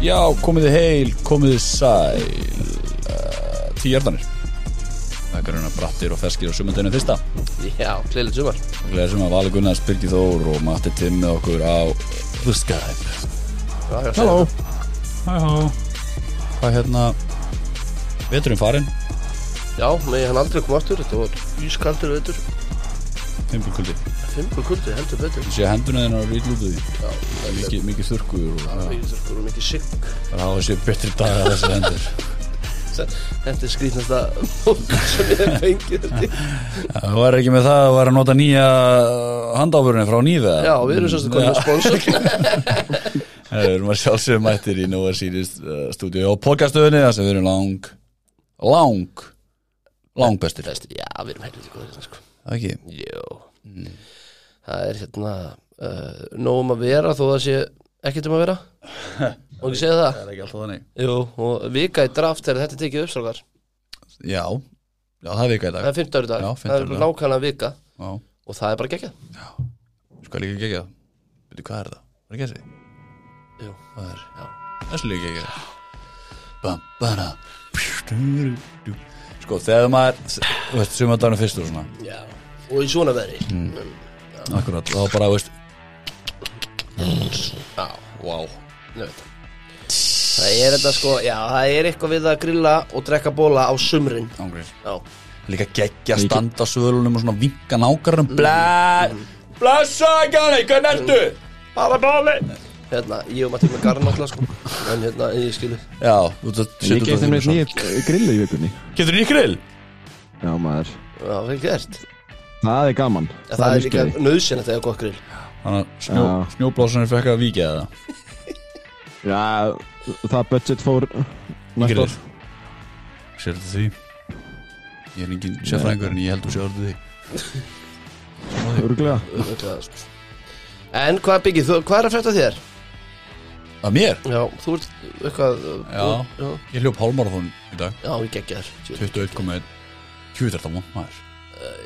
Já, komið þið heil, komið þið sæl. Uh, Tíjardanir Það er grunna brattir og feskir á sumundinu fyrsta. Já, gleðilegt sumar. Og sem að Vali Gunnars, Birgir Þór og Matti Timm með okkur á The Skype Halló. Hæ, hæ Hvað er hérna Veturinn farinn, Já, með hann aldrei kom aftur Þetta var ískaldur veitur fimmkuldi Fimmur kuldi, heldur betur. Ég sé að henduna þínar eru ítlútuði Já, það er Mikið, þurrkur og mikið þurrkur og mikið sigg. Það er að hafa sér betri daga þessi hendur. Þetta er skrýtnasta fólk sem ég hef fengið. Það var ekki með það að vera að nota nýja handáfurinn frá nýða Já, við erum með sponsor. Það erum að sjálfsögum mættir í Nova Series uh, stúdíu og podcastöðunni þar sem við erum lang lang lang bestir. Það Já, við erum helviti góðir hérna, sko. ekki? Jó Það er hérna uh, Nóum að vera þó það sé ekkert um að vera. Og ekki segja það? Það er ekki alltaf þannig. Jú, og vika í draft þegar þetta er tekið uppstrákar Já, já það er vika í Það dag er 15 í dag, Já, það er 15 nákvæmlega vika. Já, Og það er bara geggjað. Skal líka gegja Veitu hvað er það? Var ekki þessi? Jú, Hvað er? já. Þessi líka gegja Bam, bara Sko, þegar maður Þú veist, sumandarinn fyrst og svona. Já, og í svona veðri. Mm. Akkurat, þá bara, veist. Já, wow Það er þetta sko, já, það er eitthvað við að grilla og drekka bóla á sumrin. Ángriðs Já, líka geggja að standa á svölunum og svona vinka nákarum blæ, blessa ekki hann hvernig ertu? bara báli. Hérna, ég og Matti með garn alltaf sko. En hérna, ég skilu já, þú veist að Ég gef þeim eitt nýja grillu í vikunni. Getur nýtt grill? Já maður. Já, það er gert Það er gaman. Já, það er líka nöðsinn að það er. Gott grill þannig að snjó, Já. snjóblásanir fekk að víkja það Já, það budget fór næsta grill. ár. Sér þetta því? Ég er engin sérfræðingur en ég held að sér þetta því. Örglega Örugglega, sko. En hvað byggir, þú, hvað er að frétta þér? að mér? Já, þú ert eitthvað Já. Já, ég hljóp hálmarathon í dag. Já ég geggja þér 21,1 Tjúið þetta mónt maður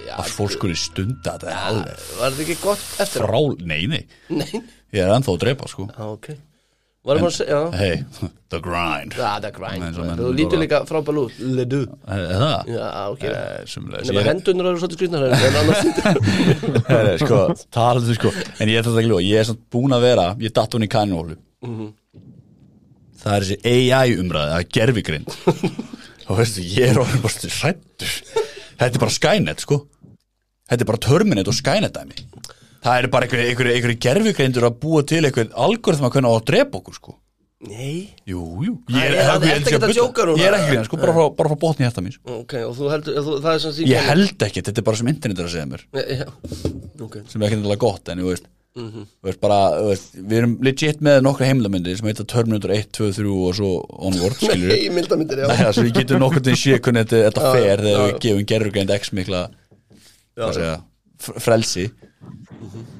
Já, að fólk skulle stunda þetta er alveg. Var þetta ekki gott eftir? Frá, nei nei. Nei, ég er ennþá að drepa sko. Já, ok. Varum að segja, já. hey, the grind. Já, það er grind. Eins og menn Þú bara- lítur líka frábæl út. Ledu er er það? Já, ok. Eh, sumuleiðis. Nefna Ég- hendunar eru svolítið skrýtnar En annars Herri, sko, talaðu sko. En ég er þetta ekki lóð, ég er samt búin að vera Ég datt hún í kaninhólu Það er þessi AI umræði Það er gerfigrind Og veistu, ég er orðin bara hrættur Þetta er bara Skynet, sko. Þetta er bara Terminator og Skynet dæmi. Það er bara einhverju einhver, einhver gerfigrindur að búa til einhver algoritma að kunna á að drepa okkur, sko. Nei. Jú, jú. Ég ég- ég- ekkert að ég- djóka núna? Ég er ekki grinn, sko, bara frá, bara frá botni hjarta mín sko. Ok, og þú heldur þú, Það er sem því Ég held ekki, þetta er bara sem internet er að segja mér. Já, ok. Sem er ekki nefnilega gott en þú veist, þú veist bara, veist, við erum legit með nokkra heimildamyndir sem heita Terminator 1, 2, 3 og svo onward, Nei, mildamindir, já. Nei, það við getum nokkur til sé hvernig þetta, þetta Já, fer þegar já, við gefum gerurgreind x mikla segja, fr- frelsi.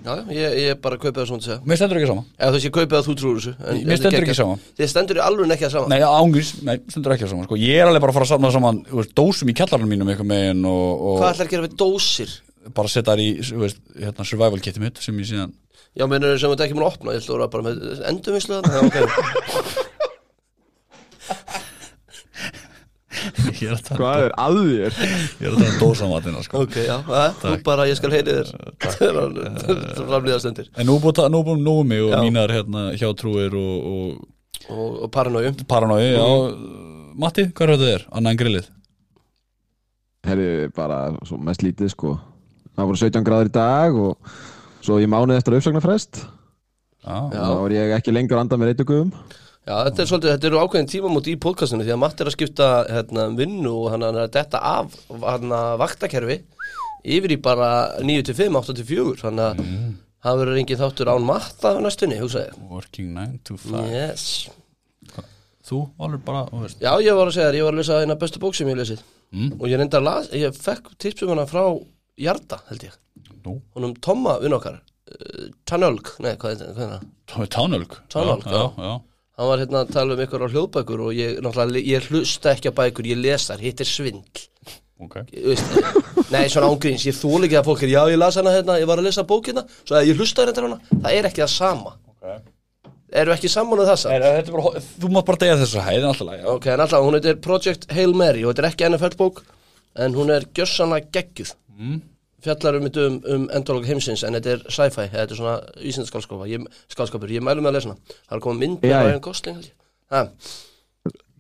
Já, ég, ég bara kaupið það svona að segja. Mér stendur ekki sama. Eða þú veist, ég kaupið að þú trúur þessu en- Mér en stendur ekki saman. Þið stendur í alveg ekki að saman Nei, ángris, nei, stendur ekki sama sko. Ég er alveg bara að fara að safna saman dósum í kjallarinn mínum eitthvað megin og, og Hvað ætlar að gera við dósir? Bara setja þær í þú veist, hérna, survival kitið mitt sem ég síðan Já, mennur sem þetta ekki mun að opna Ég ætla að vera bara með endurvinnslu þarna Já, ok. Ég er að tala Hvað er að þér? Ég er að tala dósamatina sko. Ok, já, það, þú bara, ég skal heyri þér. Það framlýða stendur En nú búið nú búið nú um mig og Já. mínar hérna, hjátrúir og, og Og, og paranoju Paranói, já. Matti, hvað er þetta þér? Annað en grillið. Herri, bara svo mest lítið sko Það voru 17 gráður í dag og svo ég mánuð eftir uppsagnarfrest. Já, Já. þá var ég ekki lengur að anda með reytugum Já, þetta er svolítið, þetta eru ákveðin tímamót í podcastinu Því að Matt er að skipta hérna, vinnu Og hann er að detta af hann vaktakerfi Yfir í bara 9 til 5, 8 til 4 Þannig að það verður engin þáttur án Matt á næstunni, hugsaði Working 9 to 5 Yes. Þú, alveg bara, Já, ég var að segja þér, ég var að lesa eina bestu bók sem ég lesið. Mm. Og ég reyndar að las, ég fekk tipsum hana frá Jarda, held ég. Nú, Honum Tomma, vinn okkar uh, Tanölg, nei, hvað er það? er tánölg Tánölg, já, já, Hann var hérna að tala um ykkur á hljóðbækur og ég, ég hlusta ekki á bækur, ég les þar, hitt er svindl. ok. Ég Veist, nei, svona ángríns, ég þól ekki að fólk er, já, ég las hana hérna, ég var að lesa bókina, svo að ég hlusta hérna hana, það er ekki það sama. Ok. Eru ekki sammánuð þessa Nei, þetta er bara, þú mátt bara degja þessu hæð, en alltaf Ok, en alltaf, hún heitir Project Hail Mary og þetta er ekki NFL bók en hún er gjössanlega geggjuð mm. fjallar um, um, um endurlók heimsins en þetta er sci-fi, þetta er svona vísindaskálskapur, ég, ég mælum að lesa hana. Það er komið mynd með AI. Ryan Gosling. Ha,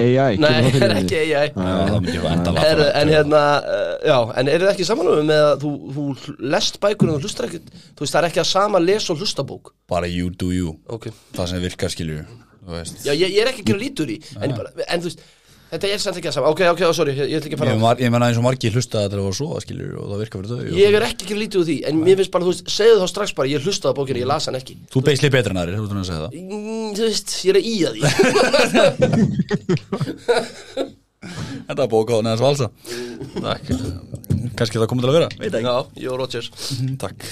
AI, Nei, það það er ekki AI Það enda Her, en hérna, uh, já, en eru þið ekki samanlöfum með að þú, þú lest bækur en þú hlustar ekkert, þú veist það er ekki að sama lesa og hlusta bók Bara you do you. Ok, Það sem virkar skilju Þú veist. Já, ég, ég er ekki að gera lítur í en, bara, en þú veist, þetta er samt ekki að sama. Ok, ok, sorry, ég, ég ætla ekki að fara Ég, mar, ég menna eins og margir hlusta til að vera svo skilju og það virkar fyrir þau Ég er ekki að gera lítið úr því, en mér finnst bara, þú veist, segðu þá strax bara, ég hlustaði á bókina, ég las hann ekki. Þú beisli betur en aðrir, þú ert að segja það. Mm, Þú veist, ég er að í að því. Þetta var bóka á neðans valsa Takk. Kannski það komið til að vera. Veit Já, ég og Rodgers, Takk.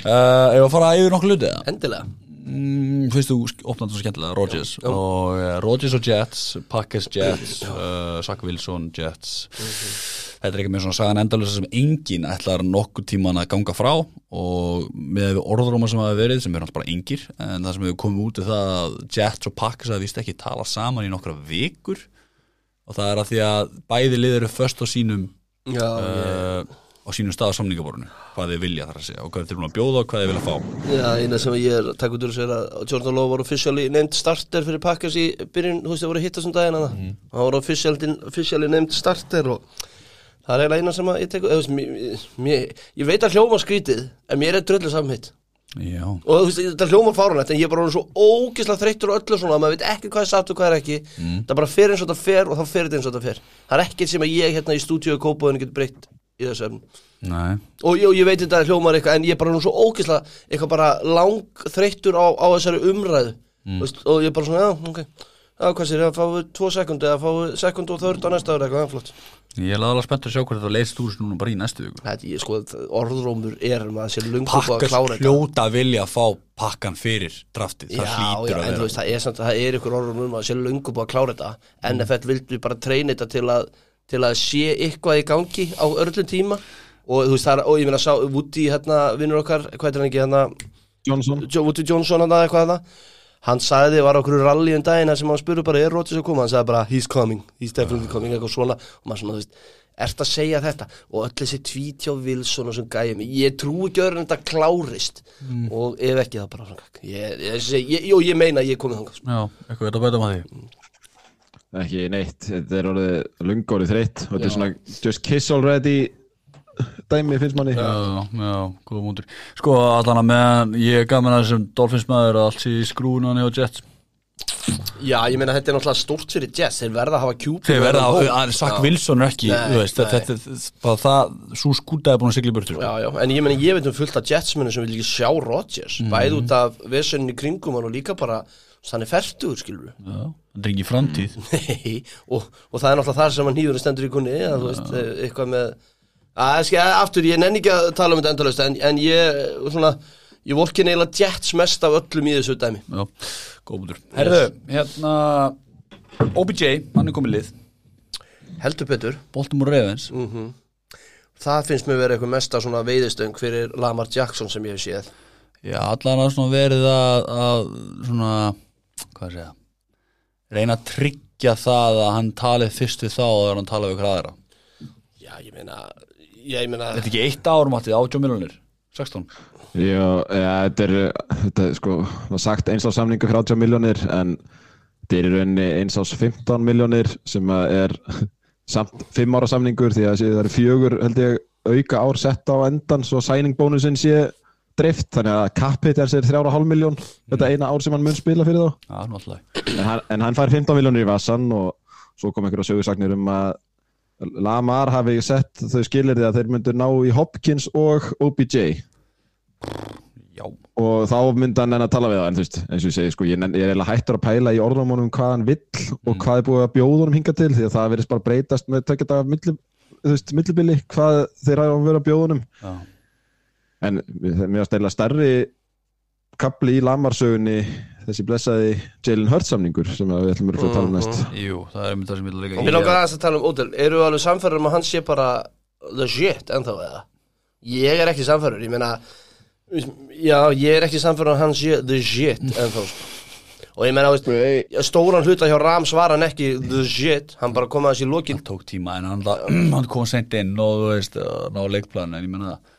Uh, Ef að fara yfir nokkuð hluti eða? endilega Mm, Fyrst þú opnaði svo skemmtilega Rodgers. Og uh, Rodgers og Jets Packers Jets uh, Zach Wilson Jets. Þetta er ekki með svona sagan endalösa sem enginn ætlar nokkuð tíman að ganga frá. Og með orðróma sem hafa verið sem er hans bara engir en það sem hefur komið út er það að Jets og Packers hafa vist ekki tala saman í nokkra vikur. Og það er að því að bæði lið eru först á sínum Já, uh, á sínum stað á samningaborinu hvað þeir vilja þar að segja og hvað þeir tilbúin að bjóða og hvað þeir vilja fá. Já, eina sem ég er takk út úr þessu er að Jordan Love var officially nefnd starter fyrir Packers í byrjun, þú veist, það voru að hitta sem daginn hana Mhm. hann var officially, officially nefnd starter og það er eiginlega eina sem að ég tek þú veist, mér, mér, ég veit að hljóma skrítið en mér er dröllu samhitt Já, og þú veist, þetta hljóma fárunlegt en ég er bara svo ógislega þreyttur og öllu svona að maður veit ekki hvað er satt og hvað er ekki. Mm. það bara fer eins og þetta fer og þá fer þetta eins og þetta fer. Það er ekkert sem að ég hérna í stúdíu og kópaðinu getur breytt í þessu efn og ég, ég veit þetta hljómar eitthvað en ég er bara nú svo ógislega eitthvað bara lang þreyttur á, á þessari umræðu. Mm. veist, og ég er bara svona, já, ok. Já, hvað sér, að fáu tvo sekundi eða fáu sekund og þörd á næsta ára eitthvað, já, flott. Ég er alveg spennt að sjá hvernig það leist úr núna bara í næstu viku. Þetta, ég, sko, orðrómur er um að sé lungu búið að klára þetta. hljóta vilja að fá pakkan fyrir draftið, það Já, hlýtur já, að en þú vera veist, það er, það er ykkur orðum um að sé lungu búið að klára þetta. NFL vildi bara treyna þetta til að, til að sé eitthvað í gangi á örlum tíma. Og þú veist, það er, og ég meina sá Woody, hérna, vinnur okkar, hvað er hann ekki, hérna? Johnson. Jo- Woody Johnson hann eitthvað þarna hann sagði, var á okkur rally um daginn þar sem hann spurði bara, er Rodgers að koma? hann sagði bara, he's coming, he's definitely coming eitthvað svona, og maður svona, þú veist ert að segja þetta, og öll þessi tweet hjá Wilson og sem gæja mig, ég trú ekki öðru en þetta klárist, og ef ekki það bara svona, ég, ég, ég, ég, meina að ég er komið þangað, sko. Já, eitthvað þetta betur maður því Ekki neitt, þetta er orðið lunga orðið þreytt og þetta er svona just kiss already dæmi finnst manni. Já, já, góða mútur. Sko, allan að meðan ég er gaman að þessum Dolphins maður að allt sé í skrúnan hjá Jets. Já, ég meina þetta er náttúrulega stórt fyrir Jets, þeir verða að hafa kjúpi Þeir verða að, að Sack Wilson er ekki, Nei, veist, nei. þetta er bara það, svo skúta er búin að sigla í burtu sko. Já, já, en ég meina ég veit um fullt af Jetsmennu sem vil ekki sjá Rodgers, bæði út af vesenni kringum hann og líka bara hann er fertugur, skilur Já, þetta er ekki framtíð. Nei, og, og það er náttúrulega það sem hann hýður stendur í kunni, að, þú veist, eh, eitthvað með að, skil, aftur, ég nenni ekki að tala um þetta endalaust, en, en ég, svona ég vorkin eiginlega Jets mest af öllum í þessu dæmi. Já, góða mútur Herðu, hérna OBJ, hann er komið lið. Heldur betur, Baltimore Ravens. Það finnst mér verið eitthvað mesta svona veiðistöng fyrir Lamar Jackson sem ég hef séð. Já, allan að svona verið að, að svona, hvað að segja? Reyna að tryggja það að hann talið fyrst við þá og þegar hann talið við ykkur aðra. Já, ég meina, ég meina Þetta er ekki eitt ár máttið, 18 miljonir 16 Já, ja, þetta er, þetta er sko, var sagt eins á samningu 30 miljónir en þetta er í rauninni eins ás 15 miljónir sem að er samt 5 ára samningur því að það eru fjögur held ég auka ár sett á endan svo signing bónusinn sé drift þannig að Capit er sér 3,5 miljón þetta eina ár sem hann mun spila fyrir þá. Náttúrulega. En hann, en hann fær 15 miljónir í vassan og svo kom einhverja sögursagnir um að Lamar hafi sett þau skilir því að þeir myndu ná í Hopkins og OBJ Já, og þá myndi hann enn að tala við það en þú veist, eins og ég segi, sko, ég, ég er eiginlega hættur að pæla í orðumunum hvað hann vill og hvað er búið að bjóða honum hinga til því að það verðist bara breytast með tökja dagar milli, þú veist, millibili hvað þeir að vera að bjóða honum. Já, en við- mér var stæðilega stærri kapli í lamarsögunni þessi blessaði Jalen Hurts samningur sem að við ætlum að tala um næst. Jú, það er mynd það sem ég vil líka Mér langar aðeins að tala um Ódel, eru alveg samfærður um að hann sé bara the shit ennþá eða? Ég er ekki samfærður, ég meina já, ég er ekki samfærður um að hann sé the shit ennþá sko. og ég meina, veist, stóran hluta hjá Rams var hann ekki the shit, hann bara kom að þessi lokin. Tók tíma en hann, hann kom sent inn og þú veist, ná leikplan en ég menna það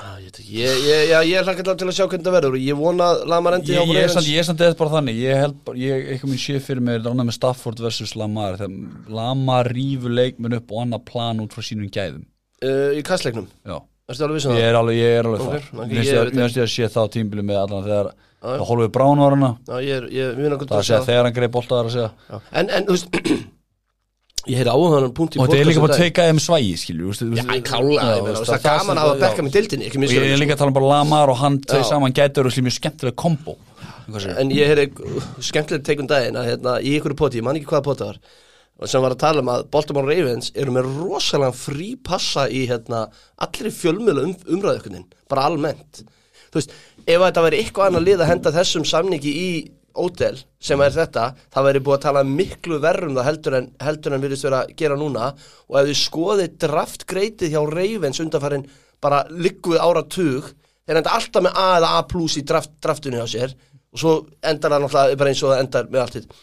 Ah, ég, ég, ég, ég hlakka til að sjá hvernig það verður. Og ég vona að Lamar endi Ég, ég, er samt, eða bara þannig. Ég ég eitthvað minn sé fyrir mér ánað með Stafford versus Lamar. Þegar Lamar rífur leikmenn upp og annað plan út frá sínum gæðum. Uh, í kastleiknum, Já, vissin ég það? er alveg, ég er alveg Ok, þar. ok, Mér finnst ég að sé það tímbili með allan. Þegar það Holfið finna það að segja þegar hann greið bolta þar að segja. En, þú veist Ég heyri áhugaðan punkt í og þetta er líka bara að teika þeim svægi skilju Já, ég kála, Já, ég meina, það er gaman að hafa bekka með dildinni, ekki og minnst ég er líka að tala um bara Lamar og hann tvei Já. saman gætur og slímið skemmtilega kombo? En ég heyri uh, skemmtilegt teikun daginn að hérna, í ykkur poti, ég man ekki hvaða poti það var sem var að tala um að Baltimore Ravens eru með rosalega frí passa í hérna, allri fjölmjölu um, umræðukunin, bara almennt þú veist, ef þetta væri eitthvað annað lið að henda þessum samningi í Odell sem er þetta, það væri búið að tala miklu verrum það heldur en, heldur en virðist vera að gera núna. Og ef þið skoðið draftgreitið hjá Ravens undanfærin bara ligguð ára tug þeir enda alltaf með A eða A plus í draft, draftunni á sér. Og svo endar það náttúrulega bara eins og það endar með allt hitt.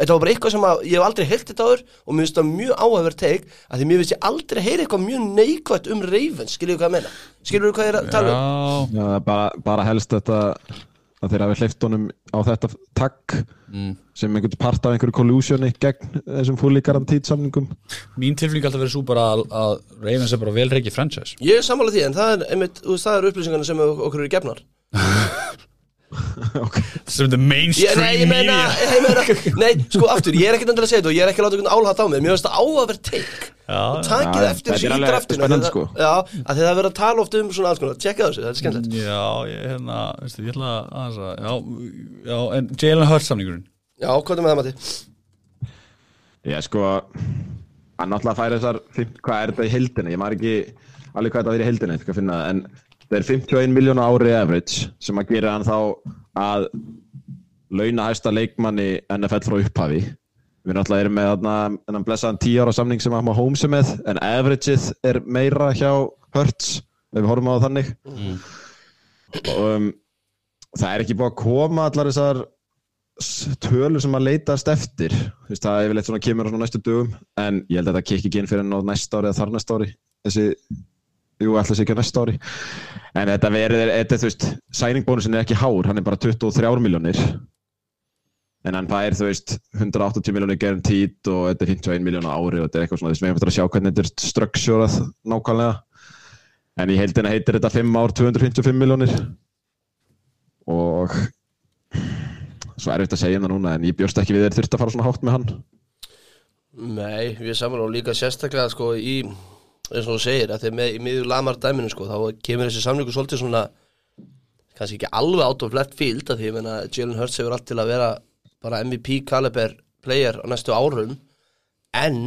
Þetta var bara eitthvað sem að ég hef aldrei heyrt þetta áður og mér finnst það mjög áhæfur teik að því mér finnst ég aldrei heyra eitthvað mjög neikvægt um Ravens, skiljum hvað ég meina? Skiljum hvað ég er að tala um? Já, Já, bara, bara helst þetta að þeir hafi hleyft honum á þetta takk sem einhvern part af einhverju collusioni gegn þessum fulli garantít samningum. Mín tilfling alltaf verið svo bara að, að Ravens er bara vel reikið franchise. Ég er sammála því en það er, einmitt, það er upplýsingarna sem okkur eru gefnar sem the mainstream nei, ég meina, meina nei, sko aftur, ég er ekkert endilega að segja þetta og ég er ekki að láta einhvern álhat á mig. Mér finnst það áhæfur teik Já, og takið já, eftir þetta þessu er í draftinu því sko. það- já, að því það er verið að tala oft um svona alls konar tjekka þessu, þetta er skemmtilegt. Já, ég, hérna, veistu, ég ætla að að já, já, en Jalen Hurts samningurinn. Já, hvað er með það Matti? Ég sko hann náttúrulega færi þessar hvað er þetta í heldina, ég maður ekki alveg hvað þetta er í heldina, ég skal finna það en það er 51 miljónu ári average sem að gera hann þá að launa hæsta leikmanni NFL frá upphafi. Við náttúrulega erum með þarna blessaðan 10 ára samning sem að Holmes er með en averageið er meira hjá Hurts ef við horfum á þannig. Og um, það er ekki búið að koma allar þessar tölur sem að leitast eftir. Þú veist, það er yfirleitt svona kemur á næstu dögum en ég held að þetta kikki ekki inn fyrir næsta ári eða þar næsta ári. Þessi, jú, alltaf sé ekki á næsta ári. En þetta verður, þetta, þú veist sæningbónusin er ekki hár, hann er bara 23 miljónir en hann fær, þú veist, 180 miljónir guaranteed og þetta er 51 miljónir á ári og þetta er eitthvað svona, þess að við hefum að sjá hvernig þetta er struktúrað nákvæmlega. En í heildina heitir þetta 5 ár 255 miljónir og svo er þetta að segja um það núna en ég bjóst ekki við þeir þurft að fara svona hátt með hann. Nei, við saman og líka sérstaklega sko í, eins og þú segir að þegar í miður lamar dæminu sko þá kemur þessi samlingu svolítið svona kannski ekki alveg out of left field að því ég meina Jalen Hurts hefur allt til að vera bara MVP caliber player á næstu árum en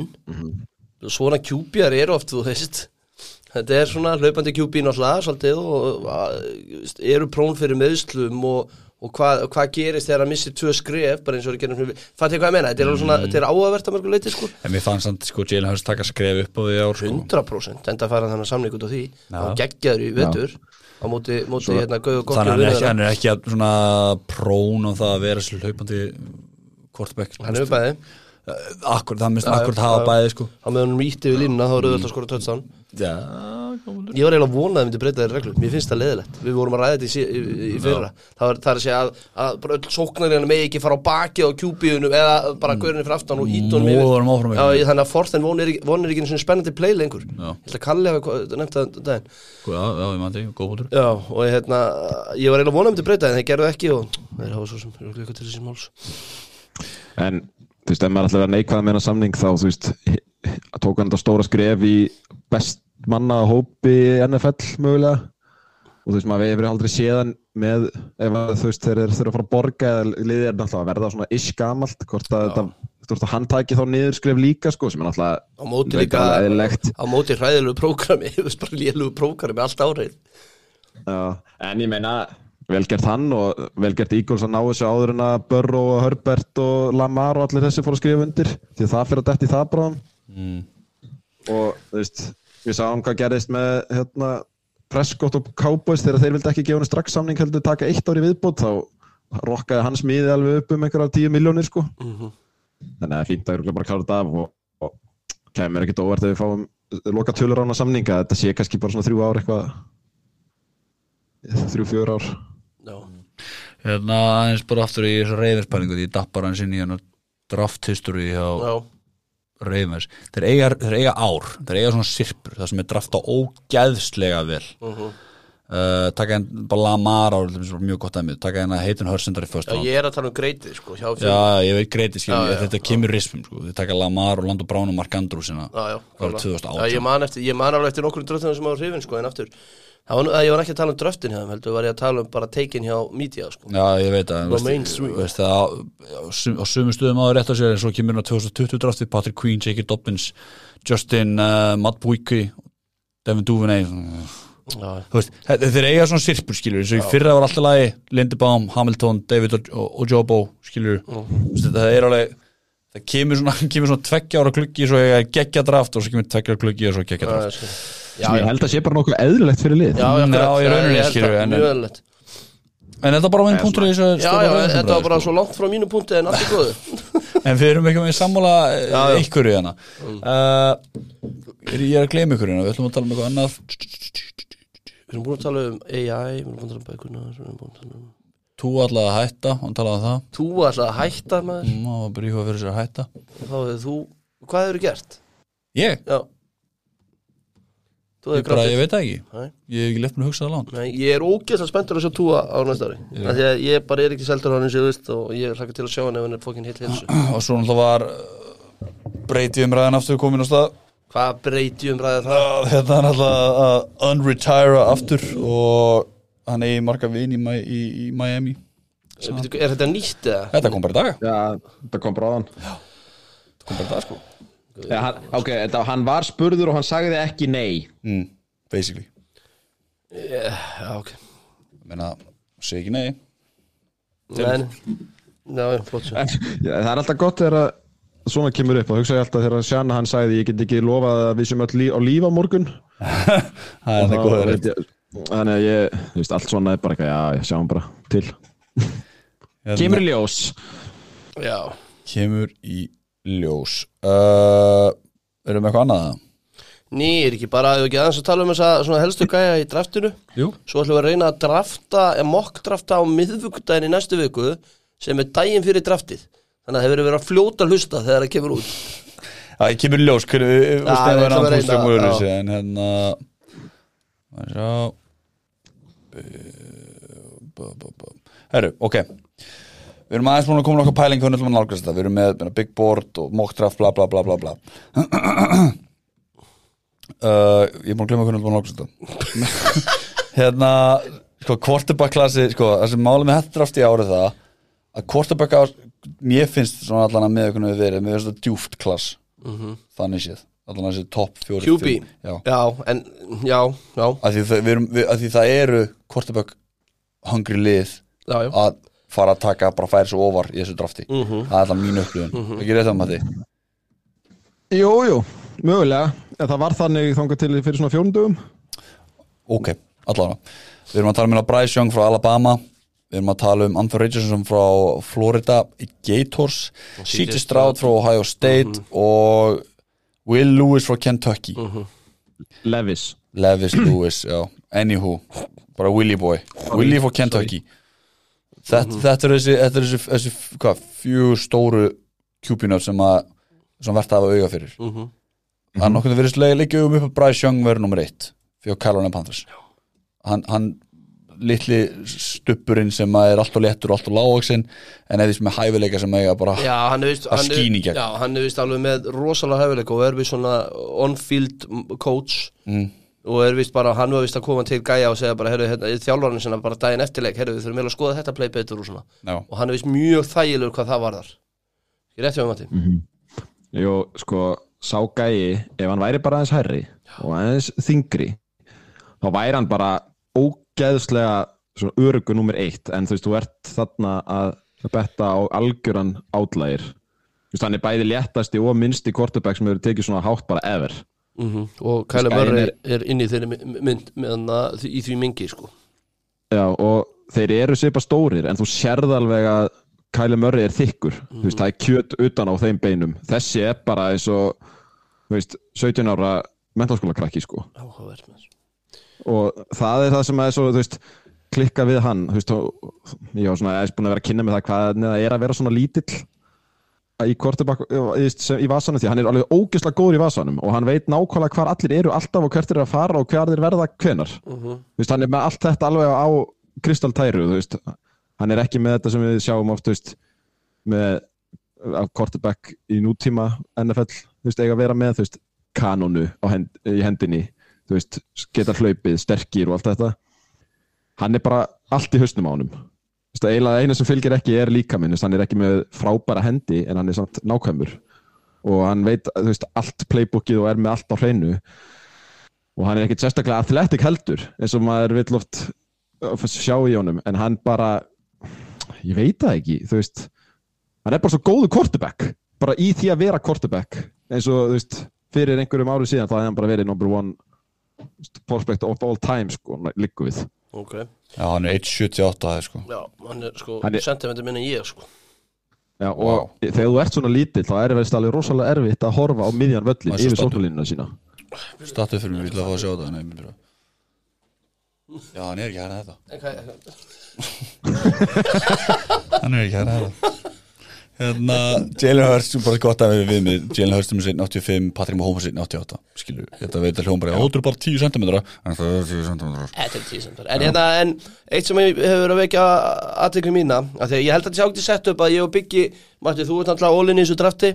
svona QB-ar eru oft þú veist þetta er svona hlaupandi QB náttúrulega svolítið og eru prón fyrir meðslum og, og hvað hva gerist þegar að missi tvö skref bara eins og það gerum fyrir fattu hvað ég meina, þetta er, svona, þetta er áhugavert að mörgu leiti sko. En mér fannst samt, sko, Jalen Hurts taka skref upp á því ár, sko. 100% enda að fara þannig samling út á því. Já. hann geggjaður í vetur. Á móti, móti hérna Gauð og Þannig að hann er ekki, Gokki hann er ekki að svona prón og það að vera svo hlaupandi quarterback hann er bæði Akkur, það minnst akkur hafa já. bæði, sko. á meðan hann mýtti við línuna þá er auðvitað að skora touchdown. Já, góður ég var eiginlega vonað að það myndi breyta þeirri reglu. Mér finnst það leðilegt, við vorum að ræða þetta í, sí- í, í fyrra. Það er, það er að segja að, að bara öll sóknarinn með ekki fara á baki á QB-unum eða bara gaurinni fyrir aftan og ítunum Móðunum áfram Já, ég- þannig að Forsten von er, ekki- von er ekki einu svona spennandi play lengur. Já. ég held að Kalli hafa nefnt það um daginn Já, já, ég maður því, góð bútur Já, og ég, hérna, ég var eiginlega vonað að myndi breyta en þeir gerðu ekki og þeir hafa svo sem eru eitthvað til þessi máls. En þú veist, ef maður að vera neikvæða með hennar samning þá þú veist, tók hann þetta stóra skref í best manna hópi NFL mögulega. Og þú veist, maður hefur aldrei séðan með, ef að, þú veist, þeir eru þurfa að fara að borga eða liðið er náttúrulega að verða svona ish gamalt, hvort að þetta þú veist, að hann tæki þá niður skref líka sko, sem er náttúrulega á móti líka á móti hræðilegu prógrami þú veist bara lélugu prógrami allt árið. Já, en ég meina vel gert hann og vel gert Eagles að ná þessu áður en að Burrow og Herbert og Lamar og allir þessi fóru að skrifa undir því að það fyrir að detti það bráðum mm. og þú veist, við sáum hvað gerðist með hérna, Prescott og Cowboys þegar þeir vildi ekki gefa henni strax samning heldur taka eitt ári viðbót þá rokkaði hans miði alveg upp um einhverja tíu miljónir sko Mhm. þannig að fínt að örugglega bara klára þetta af og, og kemur ekkert óvart ef við fáum loka tölur ána samninga þetta sé kannski bara svona þrjú ár eitthvað þrjú, fjör ár Hérna aðeins bara aftur í þessu reyðinspælingu því ég dappar hans inn í hérna draft history já, Ravens þeir eiga, þeir eiga ár, þeir eiga svona sirpur það sem er drafta ógæðslega vel mhm. uh, taka einn bara Lamar ár, er mjög gott að mig taka einn að heitin hörsendar í first já ég er að tala um greitið sko já, ég veit greiti skil, Já, já, þetta kemur rispum sko. þeir taka Lamar og Lando Brown og Mark Andrews hérna. Það var klálega. 2018. já, ég, man eftir, ég man alveg eftir nokkur dröftunum sem á hrifin sko en aftur var, ég var ekki að tala um dröftin hjá þeim heldur var ég að tala um bara teikin hjá media sko. Já, ég veit að veist, það, á, á sum- á sumum stöðum á rétt á sér en svo kemur hérna 2020 draftið Patrick Queen, J.K. Dobbins Justin, uh, Matt Buiki Devin Duvernay. Veist, þeir eiga svona sirpur skilur eins og í fyrra var alltaf lagi Lindebaum, Hamilton, David og, og, og Jobo skilur mm. það er alveg það kemur svona, kemur svona tveggja ára klukki svo ég geggja draft og svo kemur tveggja ára klukki og svo geggja já, draft já, já, ég held að sé bara nokkuð eðlilegt fyrir lið. Já, já, Mm, já, í rauninni, ég skilur, það, en- en þetta er bara minn punktur í þessu já, já, þetta var bara sko. svo langt frá mínu punkti en allt er góðu. En við erum ekki með sammála Já, Mm. já. ykkur í hana ég er að gleyma ykkur hérna við ætlum að tala um eitthvað annað. Við erum búin að tala um AI við erum búin að tala um bækurna við erum búin að tala um þú allavega að hætta, hann talaði um það. Þú ætlaði að hætta maður. Og bara íhuga fyrir sér að hætta. Þá hefur þú, hvað hefur gert? ég, já. þú ég, bara, ég veit það ekki. Nei. ég hef ekki left mér að hugsa það langt. Nei, ég er ógeðslega spenntur að sjá túa á næsta ári. Af því að ég bara er ekki seldur hann eins og ég veist og ég hlaka til að sjá hann ef hann er fókin hitt hilsu og svo náttúrulega var breyti umræðan aftur komin á stað. Hvað breyti um ræðið það? að þetta er náttúrulega að unretira aftur og hann eigi marga vin í, í, í Miami. Er þetta nýtt eða? þetta kom bara í dag. Já, þetta kom bráðan þetta kom bara í dag sko hann, ok, þetta, hann var spurður og hann sagði ekki nei. Mm, basically. Yeah, ok. Ég meina, segi ekki nei. Nei, svo. En, já, það er alltaf gott þegar að svona kemur upp. Og hugsa ég alltaf þegar Sjanna hann sagði ég get ekki lofað að við sem öll lí, á líf á morgun. Það er góður þannig að ég, þú veist, allt svona er bara eitthvað, já, ég sjáum bara til. Kemur í ljós. Já, kemur í ljós. Uh, erum við eitthvað annað? Það? ný, er ekki bara, ef ekki aðeins að tala um þessa svona helstu gæja í draftinu? Jú, Svo ætlum við að reyna að drafta, eða mokk drafta á miðvikudaginn í næstu viku sem er daginn fyrir draftið. Þannig að það hefur verið að fljóta að hlusta þegar það kemur út. Það kemur í ljós hvernig að reyna, múlur já. en hérna að. Herru, ok Við erum aðeins búin að koma nokkuð pæling hvernig að nálgast þetta. Við erum með big board og mock draft bla bla bla bla bla. Uh, Ég er búin að glemma hvernig ætlum að nálgast þetta. Hérna sko, quarterback klassi sko, það sem málið með þetta draft í árið það að quarterback ás mér finnst svona allan að með hvernig við verið mér finnst þetta djúft klass. Þannig séð, allan að þessi top 4 QB, já, já, en, já, já, að því, það, við erum, við, að því það eru quarterback hungry lið já, já. að fara að taka bara færi svo ofar í þessu drafti. Mhm. það er allan mín upplifun, ekki rétt að maður því Jú, jú, mögulega. En það var þannig þangað til fyrir svona fjóndugum ok, allan við erum að tala um hérna Bryce Young frá Alabama. Við erum að tala um Anthony Richardson frá Florida Gators C.J. Stroud. Frá Ohio State og Will Lewis frá Kentucky. Levis. Levis Lewis, já, anywho bara Willy boy, Willy frá Kentucky þetta, þetta er þessi, þetta er þessi, þessi hvað, fjögur stóru kjúpinar sem að sem verðt að hafa auga fyrir. Mhm. hann nokkuð verið slega leikja um upp að Bryce Young verður nummer eitt fyrir Carolina Panthers. Hann, hann litli stuppurinn sem að er alltaf léttur og alltaf lágvaksinn en eða sem er hæfileika sem eiga bara Já, hann er vist Að er- í gegn. Já, hann er vist alveg með rosalega hefileika og er vist svona on-field coach. Mm, og er vist bara, hann var vist að koma til gæja og segja bara, herru, hérna, þjálfarinn sinna bara daginn eftirleik, herru, við þurfum eiginlega að skoða þetta play betur og svona, já, og hann er vist mjög þægilegur hvað það varðar. Ég rétti á Matti Jú, sko, sá gæi ef hann væri bara aðeins hærri og aðeins þingri þá væri hann bara ógeðslega svona örugu nummer eitt. En þú veist, þú ert þarna að betta á algjöran átlægir þú veist, hann er bæði léttasti og minnsti quarterback sem hefur tekið svona hátt bara ever mm og Kæle Murray er- er inn í þeirri my- mynd með hann að- í því mingi, sko. Já, og þeir eru svipa stórir en þú sérð alveg að Kyle Murray er þykkur. Þú veist, það er kjöt utan á þeim beinum. Þessi er bara eins og þú veist, 17 ára mentalskóla krakki sko. Áhugavert maður. og það er það sem er svo þú veist, klikka við hann. Þú veist, og, ég aðeins búin að vera að kynna með það hvað það er að vera svona lítill í kortebak í, í vasanum því hann er alveg ógeðslega góður í vasanum og hann veit nákvæmlega hvar allir eru alltaf og hvert er að fara og hver þeir verða hvenar Mhm. þú veist, hann er með allt þetta alveg á kristaltæru hann er ekki með þetta sem við sjáum oft veist, með af quarterback í nútíma NFL, veist, eiga að vera með kanonu hend, í hendinni geta hlaupið, sterkir og allt þetta. Hann er bara allt í hausnum á eina sem fylgir ekki er líka minn hann er ekki með frábæra hendi en hann er samt nákvæmur. Og hann veit veist, allt playbookið og er með allt á hreinu. Og hann er ekkit sérstaklega athletic heldur eins og maður vill oft uh, sjá í honum. En hann bara ég veit það ekki veist, hann er bara svo góðu quarterback. Bara í því að vera quarterback. Eins og þú veist, fyrir einhverjum árið síðan þá hefði hann bara verið number one prospect of all time sko, líku við. Ok, Já, hann er 1.78 aðeins sko. Já, hann er sko Hann er- sentimentur minn en ég sko. Já, og þegar þú ert svona lítill þá er það alveg rosalega erfitt að horfa á miðjan völlin yfir stoltur. sóknarlínuna sína. Stattu fyrir mig, við ætla að fá að sjá þetta Nei, myndir það Já, hann er ekki hægna þetta. Hann er ekki hægna þetta Hérna, Jalen Hurts, bara gott að við við með Jalen Hurts um sinn 85, Patrick Mahomes sinn 88 Skilju, þetta veit að hljóðum bara Þú er bara 10 cm En það er 10 cm þetta er tíu sem En hérna, en eitt sem ég hefur verið að vekja aðtekli mína að Því að ég held að þetta sé ágt í sett upp að ég og Biggi Matti, þú ert alltaf ólinni í þessu drafti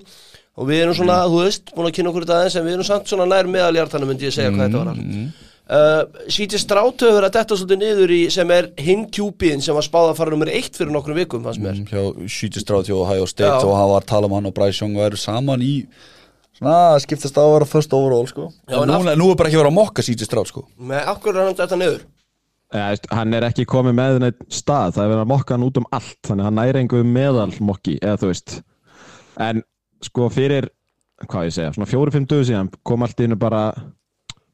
Og við erum svona, þú veist, búin að kynna okkur þetta aðeins En við erum samt svona nær meðaljartanum myndi ég segja hvað þetta var. Allt uh, Strátu hefur verið að detta svolítið niður í sem er hinn kjúpiðin sem var spáð að fara nummer eitt fyrir nokkrum vikum fannst mér hjá Shítistráð hjá Ohio State Já. og hann var að tala um hann og Bryce Young væru saman í svona skiptast á að vera first overall sko. Já, en nú, nú er bara ekki verið að mokka Shítistráð sko. Með akkur er hann þetta niður Ja, veist, hann er ekki komið með neitt stað það er verið að mokka hann út um allt þannig að hann næri einhver meðal mokki eða þú veist en sko fyrir hvað ég segja, svona fjóru-fimm döðu síðan kom allt í innu bara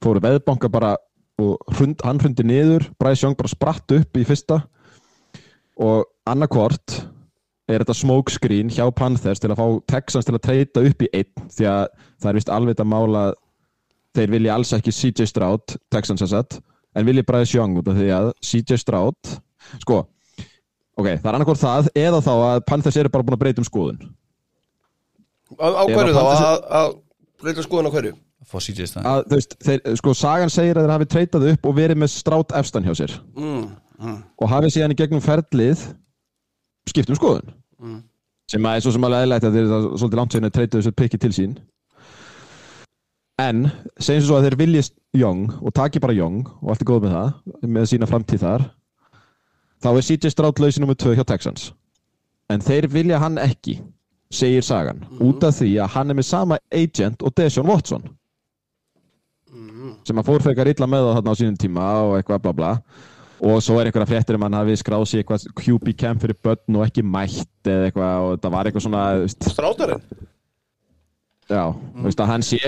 fóru veðbanka bara og hrund, hann hrundi niður, Bryce Young bara spratt upp í fyrsta. Og annarkvort er þetta smoke screen hjá Panthers til að fá Texans til að treyta upp í einn því að það er vist alveg að mála þeir vilja alls ekki CJ Stroud Texans að sett en vilja Bryce Young út af því að CJ Stroud sko, ok, það er annarkvort það eða þá að Panthers eru bara búin að breyta um skoðun. Á, á hverju þá, Panthers- að breyta skoðun á hverju CJ stæðan að, þú veist, þeir, sko, sagan segir að þeir hafi treytað upp og verið með Stroud efstan hjá sér. Mm, mm, og hafi síðan í gegnum ferlið skipt um skoðun. Mm. sem að er svo sem alveg eðlægt að þeir það er svolítið langt segin að treyta þessu pikki til sín. En segjum svo að þeir vilji Young og taki bara Young og allt er góð með það með sína framtíð þar þá er CJ Stroud lausin nummer 2 hjá Texans. En þeir vilja hann ekki segir sagan, út af því að hann er með sama agent og Deshaun Watson sem að fór frekar illa með það þarna á sínum tíma og eitthvað bla bla. Og svo er einhverja fréttir um hann hafi skráð sér eitthvað QB camp fyrir börn og ekki mætt eða eitthvað og það var eitthvað svona Strátarinn já, þú veist að hann sé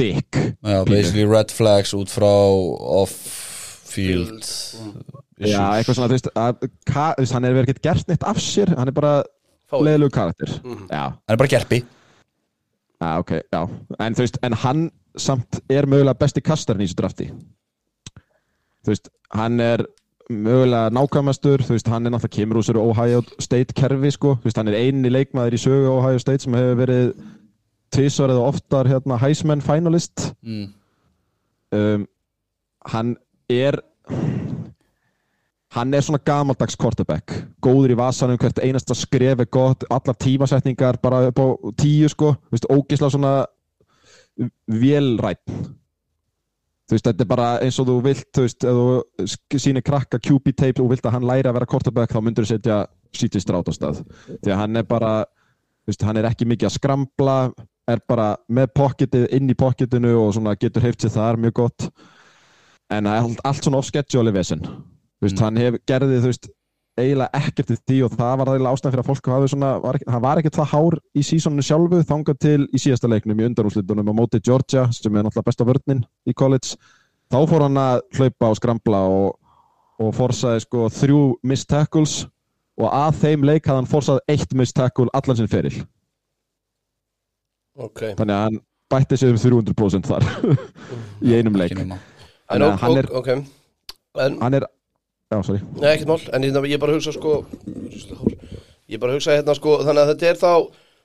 dick Já, basically red flags út frá off-field já, eitthvað svona, þú veist, að, ka, þú veist hann er verið ekkert gert neitt af sér hann er bara leiðilegu karakter. Já, Hann er bara gerpi já, ok, já. En þú veist, en hann samt er mögulega besti kastarinn í þessu drafti. Þú veist, hann er mögulega nákvæmastur, þú veist, hann er náttúrulega kemur úr sér Ohio State kerfi, sko. Þú veist, hann er eini leikmaður í sögu Ohio State sem hefur verið tvisvar eða oftar hérna Heisman finalist. Mm. um, hann er hann er svona gamaldags quarterback. Góður í vasanum, hvert einasta skref er gott allar tímasetningar bara upp á tíu sko, þú veist, ógislega svona vélrætt þú veist, þetta er bara eins og þú vilt þú veist, ef þú sýnir krakka QB tape og vilt að hann læri að vera quarterback þá myndur þú setja CJ Stroud á stað. Því að hann er bara, þú veist, hann er ekki mikið að skrambla, er bara með pocketið inn í pocketinu og svona getur heift sér þar mjög gott. En er allt, allt svona off-schedule vesen. Þú veist, hann hef, gerði þú veist eiginlega ekkert í því og það var eiginlega ástæðan fyrir að fólk hafi svona, var hann var ekkert það hár í sísoninu sjálfu, þangað til í síðasta leiknum í undanúslitunum á móti Georgia sem er náttúrulega besta vörninn í college. Þá fór hann að hlaupa og skrambla og, og forsaði sko þrjú missed tackles og að þeim leik hafði hann forsað eitt missed tackle allan sinn feril. Ok. Þannig að hann bætti sig um 300% þar í einum leik. En hann er- ok. En, hann er já, sorry. Nei, ekkert mál. En ég, ég bara hugsa sko Ég bara hugsa hérna sko Þannig að þetta er þá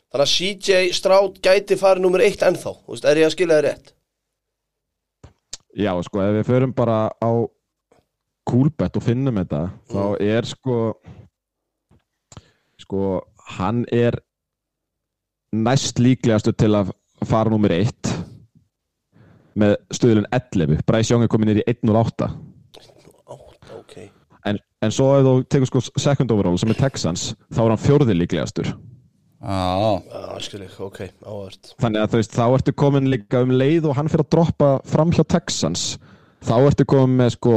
Þannig að CJ Stroud gæti farið nummer eitt ennþá. Þú veist, er ég að skilja þið rétt? Já, sko, ef við förum bara á Coolbet og finnum þetta þá er sko sko, hann er næst líklegastu til að fara nummer 1 með stöðlun 11 Bryce Young er komin nýr í 1.08 Átt, ok en, svo ef þú tekur sko second overall sem er Texans þá er hann fjórði líklegastur. Já, Já, skil ég, ok, áhört. Þannig að þú veist, þá ertu komin líka um leið og hann fyrir að droppa fram hjá Texans. Þá ertu komin með sko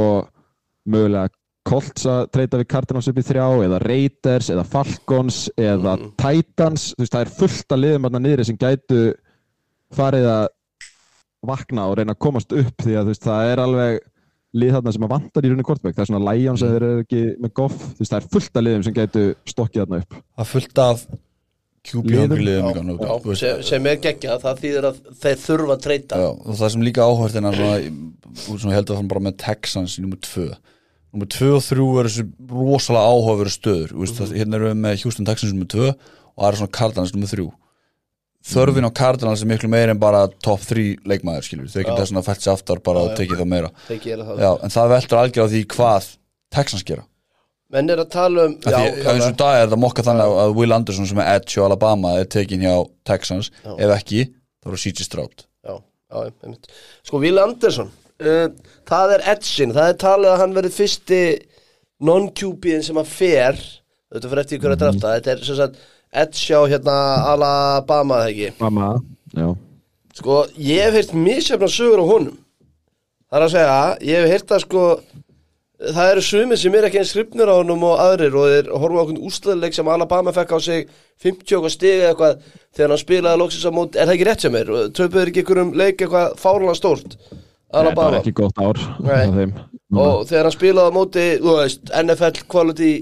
mögulega Colts að treyta við Cardinals upp í þrjá eða Raiders eða Falcons eða Titans. Þú veist, það er fullt að liðum þarna niðri sem gætu farið að vakna og reyna að komast upp því að þú veist, það er alveg lið þarna sem að vantar í rauninni kortbæk það er svona Lions eða þeir eru ekki með Goff. Þú veist, það er fullt að liðum sem gætu stokkið þarna upp. Það er fullt af liðum? sem, sem er geggjað, það þýðir að þeir þurfa að treyta. Já, og það sem líka áhört en svona, út sem heldur það bara með Texans nummer 2 nummer 2 og 3 eru þessi rosalega áhugaveru stöður. Mm. -hmm. hérna erum við með Houston Texans nummer 2 og það er svona Cardinals nummer 3 þörfin á Cardinals er miklu meira en bara top 3 leikmaður skilur, þau geta svona fælt sér aftar bara og tekið það meira. Já, en það veldur algjör á því hvað Texans gera. Menn er að tala um Já, því, eins og dag er það mokka þannig að- að Will Anderson sem er edge á Alabama er tekin hjá Texans. Ef ekki, þá er CJ Stroud. Já, já. Sko, Will Anderson uh, Það er Edson, það er talið að hann verið fyrsti non-QB-in sem að fer. Þetta fyrir eftir hverja drafta. Þetta er sem sagt Edge á hérna Alabama, eða ekki? Mamma, já. Sko, ég hef heyrt misjafna sögur á honum. Það er að segja, ég hef heyrt að sko Það eru sumir sem er ekki eins skrifnur á honum og aðrir og þeir horfum á okkur ústöðuleik sem Alabama fekk á sig 50 okkar stig eða eitthvað þegar hann spilaði loksins á mót, er það ekki rétt sem er? Töpuður ekki ykkur um leik eitthvað fárlega stórt? Þetta var Alabama? ekki gott ár og þegar hann spilaði á móti, þú veist, NFL quality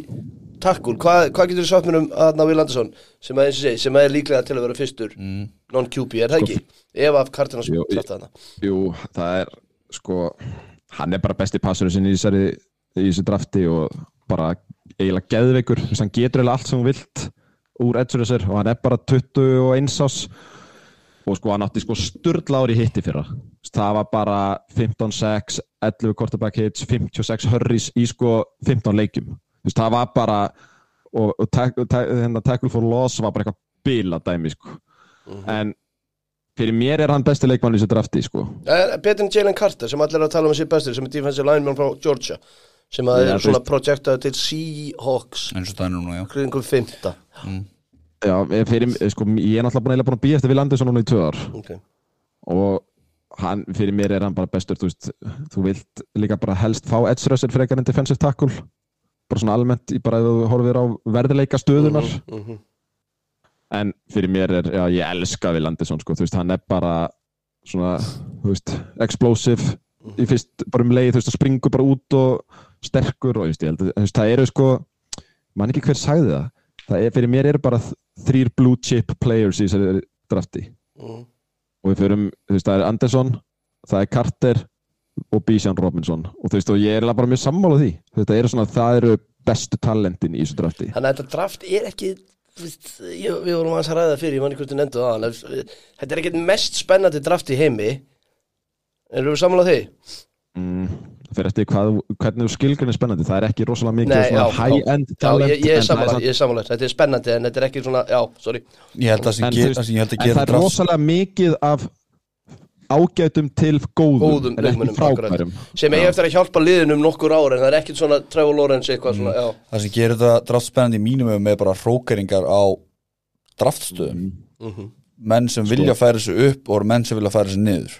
tackle, hvað, hvað getur þú sagt mér um aðna Will Anderson sem að, segi, sem að er líklega til að vera fyrstur non-QB, er það ekki? Ef af Cardinals drafta þarna. Jú, það er sko hann er bara besti passurinn sinni í þessari í þessu drafti og bara eiginlega geðveikur, þú veist, hann getur eiginlega allt sem hún vilt úr Edge Russer og hann er bara 21 ás og sko hann átti sko sturla ári hitti fyrra. Það var bara 15-6 11 quarterback hits, 56 hurries í sko 15 leikjum. Þú veist, það var bara og, og, hérna, tackle for loss var bara eitthvað bila dæmi sko en fyrir mér er hann besti leikmann í þessu drafti sko. Betur en Jalen Carter sem allir er að tala um að sé bestur sem er defensive lineman frá Georgia sem að Já, er svona projektaði til Seahawks. Eins og það er núna, já kringum fymta Já, eh, fyrir, eh, sko, ég er náttúrulega búin að, búin að býja eftir Will Anderson núna í tvö ár. Okay. og hann, fyrir mér er hann bara bestur þú veist, þú vilt líka bara helst fá edge rusher frekar en defensive tackle bara svona almennt, í bara ef þú horfir á verðileika stöðunar mm -hmm. en fyrir mér er, já, ég elska Will Anderson, sko, þú veist, hann er bara svona, þú veist, explosive í fyrst, bara um leið, þú veist, það springur bara út og sterkur og, þú veist, ég held að, þú veist, það eru, sko mann ekki hver sagði það. Það er, fyrir mér eru bara þ- þrír blue chip players í þessari drafti. Og við förum, þú veist, það er Anderson það er Carter og Bijan Robinson. Og þú veist, og ég er bara mjög sammála því. Þetta eru svona, það eru bestu talentin í þessu drafti. Þannig að þetta draft er ekki ég, við vorum aðeins að ræða fyrir ég manni hvort þú nefndu það en, þetta er ekki mest spennandi draft í heimi. Erum við sammála því? mm, það fer eftir hvað, hvernig þú skilgrinn er spennandi. Það er ekki rosalega mikið Nei, svona já, high-end Já, talent ég, ég er en það sammála, samt- ég er sammála. Þetta er spennandi en þetta er ekki svona, já, sorry. Ég held að að en gera það er rosalega mikið af ágætum til góðum, Góðum en ekki frábærum. Sem eigi eftir að hjálpa liðinu um nokkur ár en það er ekkert svona Trevor Lawrence eitthvað svona, já. Það sem gerir þetta draft spennandi í mínum með bara hrókeringar á draftstöðum. Mhm. menn sem vilja færa sig upp og menn sem vilja færa sig niður.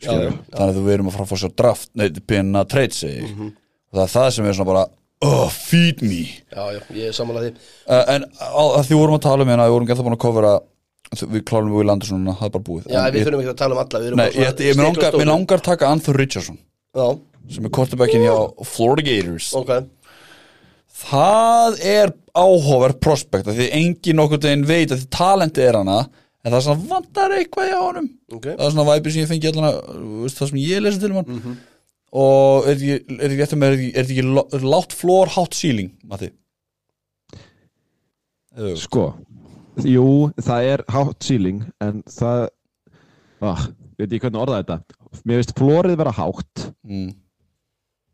Já, já. þannig að við erum að fara að fá sér draft nei, pina trade segi ég Mhm. og það er það sem er svona bara oh, feed me. Já, já, ég er sammála því. Uh, en á, að því vorum að tala um hérna við vorum gæta búin að kofera við klárum við Landersson það er bara búið. Já, við ég, þurfum ekki að tala um alla við erum nei, svona ég, ég, mér langar, taka Anthony Richardson Já, sem er quarterbackin hjá Florida Gators. Ok, það er áhugaverð prospekt af því engin nokkur teginn veit að því talenti er hana en það er svona vantar eitthvað hjá honum. Ok. Það er svona væpi sem ég fengi allan það sem ég lesi til um hann. Og er þetta ekki, er ekki, er er látt floor, hátt ceiling Matti? Sko, jú, það er hátt ceiling en það ah, veit ég hvernig orða þetta? Mér finnst flórið vera hátt. Mm,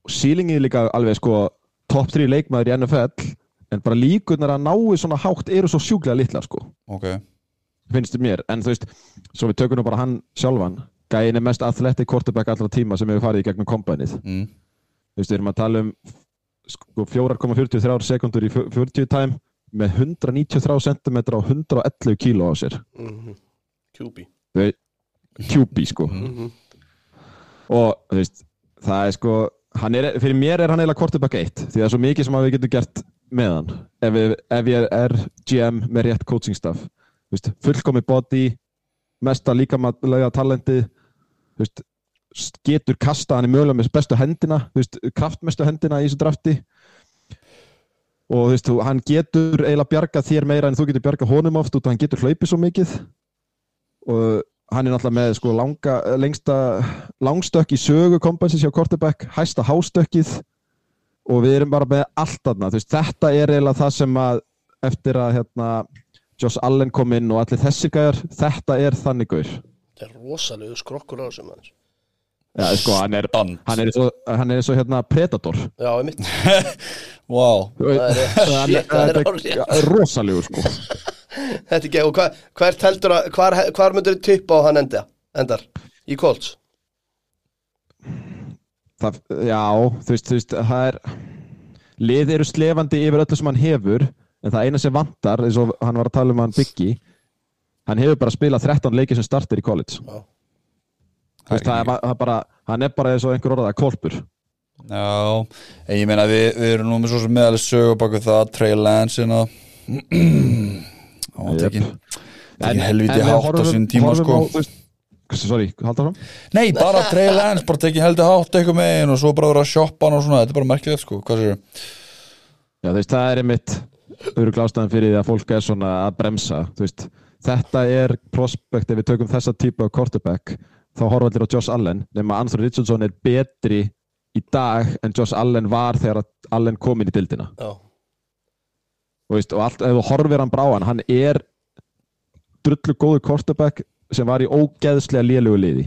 og ceilingið líka alveg sko top 3 leikmaður í NFL en bara líkurnar að náu svona hátt eru svo sjúklega litla sko. Ok. Finnst mér, en þú veist svo við tökum nú bara hann sjálfan. Gæin er mest athletic quarterback allra tíma sem hefur farið í gegnum kombænið mm, þú veist, við erum að tala um sko 4,43 sekundur í 40 time með 193 cm og 111 kíló á sér. QB Þú veit, QB sko. Mhm. og þú veist, það er sko er, fyrir mér er hann eiginlega quarterback 1 því það er svo mikið sem við getum gert með hann. Ef, við, ef ég er GM með rétt coaching staff. Þú veist, fullkomi body mesta líkamlega talenti þú veist, getur kasta hann í mögulega með bestu hendina þú veist, kraftmestu hendina í þessu drafti og þú veist, hann getur eiginlega bjarga þér meira en þú getur bjarga honum oft og hann getur hlaupið svo mikið. Og hann er náttúrulega með sko langa, lengsta langstökk í sögu kompensis hjá quarterback, hæsta hástökkið. Og við erum bara með allt veist, þetta er eiginlega það sem að eftir að hérna Josh Allen kom inn og allir þessir gæjar þetta er þannig gaur. Það er rosalegu skrokkur á þessum mann Já, sko, hann er, hann er, svo, hann er svo hérna Predator Já, ég mitt wow er er rosalegur sko. Þetta er ekki, og hva, hvert heldur að hvar, hvar myndur þið tippa á hann enda, endar? Í Colts? það, Já, þú veist, þú veist það er lið eru slefandi yfir öllu sem hann hefur en það eina sem vantar, eins og hann var að tala um hann Biggi hann hefur bara spilað 13 leikir sem starter í college Já. Veist, það er, það er bara, hann er bara eins og einhver orðað kolpur. Já, en ég meina við, við erum nú með svo sem meðalið sögu baku það Trey Lance hérna. Og Jep. tekin tekin helviti við hátt á sín tíma sko. Sorry, halda fram Nei, bara Trey Lance, bara tekin helviti hátt eitthvað megin og svo bara vera að shoppa hann og svona, þetta er bara merkilegt sko, hvað sér Já, þú veist, það er einmitt öruglástaðan fyrir því að fólk er svona að bremsa þú veist, þetta er prospekt ef við tökum þessa típu af quarterback þá horfa allir á Josh Allen nema Anthony Richardson er betri í dag en Josh Allen var þegar Allen kom inn í dildina Já, Þú veist, og allt, ef þú horfir hann brá hann hann er drullu góðu quarterback sem var í ógeðslega lélugu liði.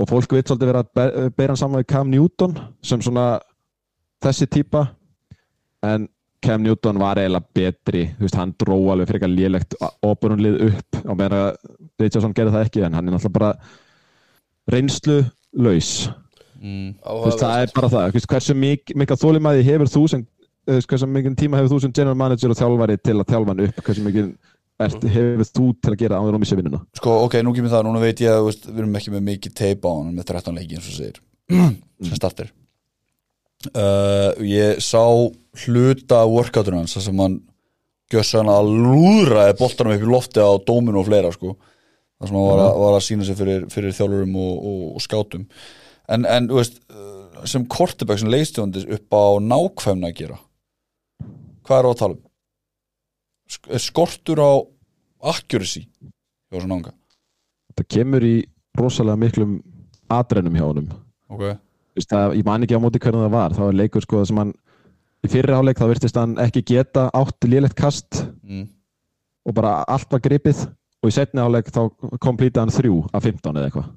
Og fólk veit svolítið vera að be- bera hann saman við Cam Newton sem svona þessi típa. En Cam Newton var eiginlega betri veist, hann dró alveg frekar lélegt óbörnunlið upp á meðan að Richardson gerði það ekki en hann er náttúrulega bara reynslu laus mm. Þú veist, það er bara það, Þú veist, hversu mik mikið þólimæði hefur þú sem hversu mikið tíma hefur þú sem general manager og þjálfari til að þjálfa hann upp, hversu mikið ert, hefur þú til að gera áður og missa vinnuna? Sko, ok, nú kemur það, núna veit ég að við erum ekki með mikið teip á hann með 13 leiki eins og segir sem starter. Uh, Ég sá hluta workoutur hans þar sem hann gjössan að lúðraði boltanum upp í lofti á dóminu og fleira sko þar sem var, að, var að sína sig fyrir, fyrir þjálfurum og, og, og skátum. En, en veist, sem kortebæk sem leistjóndis upp á nákvæmna að gera hvað er á að tala um? Sk- Er skortur á accuracy það kemur í rosalega miklum atrennum hjá honum. Ok. Þú veist, það, ég man ekki á móti hvernig það var. Það var leikur sko sem hann í fyrri hálfleik þá virtist hann ekki geta átt lélegt kast mm. og bara allt var gripið og í setni hálfleik þá komplítið hann þrjú af 15 eða eitthvað.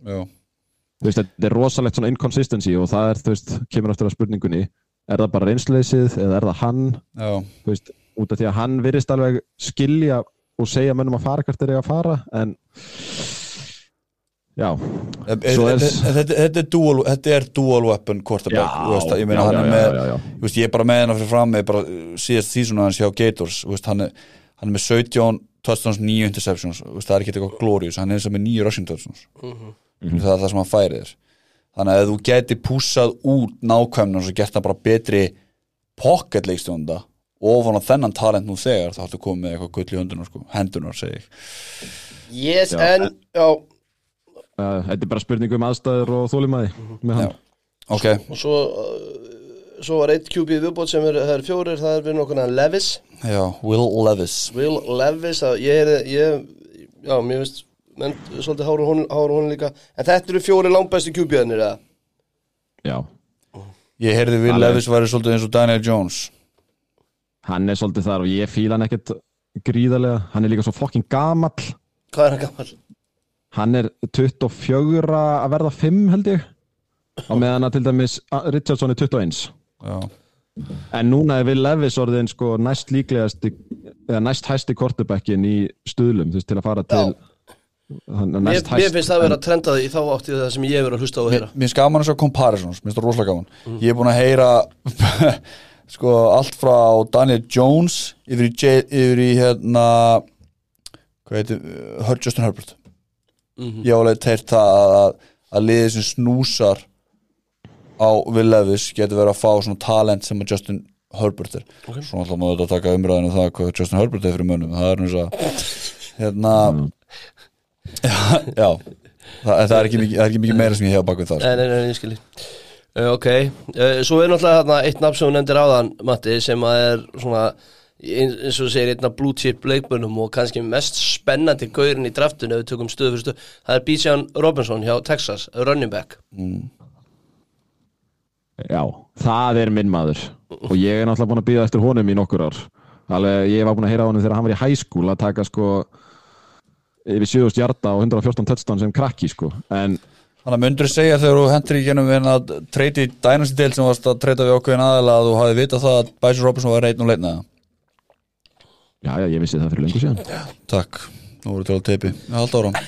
Þú veist, þetta er rosalegt svona inconsistency og það er, þú veist, kemur eftir að spurningunni er það bara reynsleysið eða er það hann? Já, þú veist, út af því að hann virðist alveg skilja og segja mönnum að fara hvert er ég að fara en já, Svo er- þetta, er dual, þetta er dual weapon quarterback ég meina hann er með ég er bara með hennar fyrir fram með bara síðast sísona hans hjá Gators hann, er, hann er með 17 touchdowns, 9 interceptions. Það er ekki eitthvað glorious, hann er eins og með 9 rushing touchdowns. Það er það sem hann færi þér. Þannig að ef þú geti pússað út nákvæmna og svo gert hann bara betri pocket leikstjónda ofan á þennan talent nú þegar þá hættu komið með eitthvað gull í höndunar sko. hendunar segi yes, Já, en, já, uh, þetta er bara spurning um aðstæður og þólimaði með Já. hann Ok, og svo, uh, svo var eitt QB viðbót sem er, það er fjórir, það er við nokkurna Levis. Já, Will Levis. Will Levis, að ég er ég, já, mér finnst menn, svolítið háru hún, háru hún líka. En þetta eru fjóri langbæstu QB-arnir eða? Já, Ég heyrði Will. Levis væri svolítið eins og Daniel Jones. Hann er svolítið þar og ég fíla hann ekkert gríðarlega. Hann er líka svo fokkin gamall. Hvað er hann gammal? Hann er 24 að verða 5 held ég. Á meðan að til dæmis Richardson er 21 Já, En núna er Will Levis orðin sko næst líklegasti eða næst hæsti kortebackin í stuðlum þú veist til að fara til hann Mér, finnst það að vera trendað í þá átti það sem ég hefur að hlusta á að Mér heyra. Mér finnst gaman að comparisons, mér finnst það rosalega gaman. Mm. Ég er búin að heyra sko allt frá Daniel Jones yfir í, J, yfir í hérna hvað heitir, uh, Justin Herbert. Mhm. Ég hef alveg teirt það að, að, að liðið sem snúsar á Will Levis getur verið að fá svona talent sem að Justin Herbert er. Ok. Svona alltaf maður þetta að taka umræðinu það hvað Justin Herbert er fyrir munum það er eins að hérna já, já. Það, það, er ekki mikið, er mikið meira sem ég hef bak við það sko. Nei, nei, nei, ég skilji uh, Ok, uh, svo er náttúrulega þarna eitt nafn sem hún nefndir áðan, Matti sem að er svona, eins og segir einn af blue chip leikmönnum og kannski mest spennandi gaurin í draftinu ef við tökum stöðu fyrir stöðu, það er Bijan Robinson hjá Texas, running back Já, það er minn maður. Og ég er náttúrulega búin að býða eftir honum í nokkur ár. Alveg ég var búin að heyra á honum þegar hann var í school að taka sko yfir 7000 hjarta og 114 touchdown sem krakki sko. En Þannig að myndur segja þegar þú hendur í genum við að treyti í Dynasty Dale sem varst að treyta við okkur aðeila að þú hafi vitað það að Bæsir Robinson var reynd og leitna já, já, ég vissi það fyrir lengur síðan. Takk, nú voru til að teipi Já, haldt áram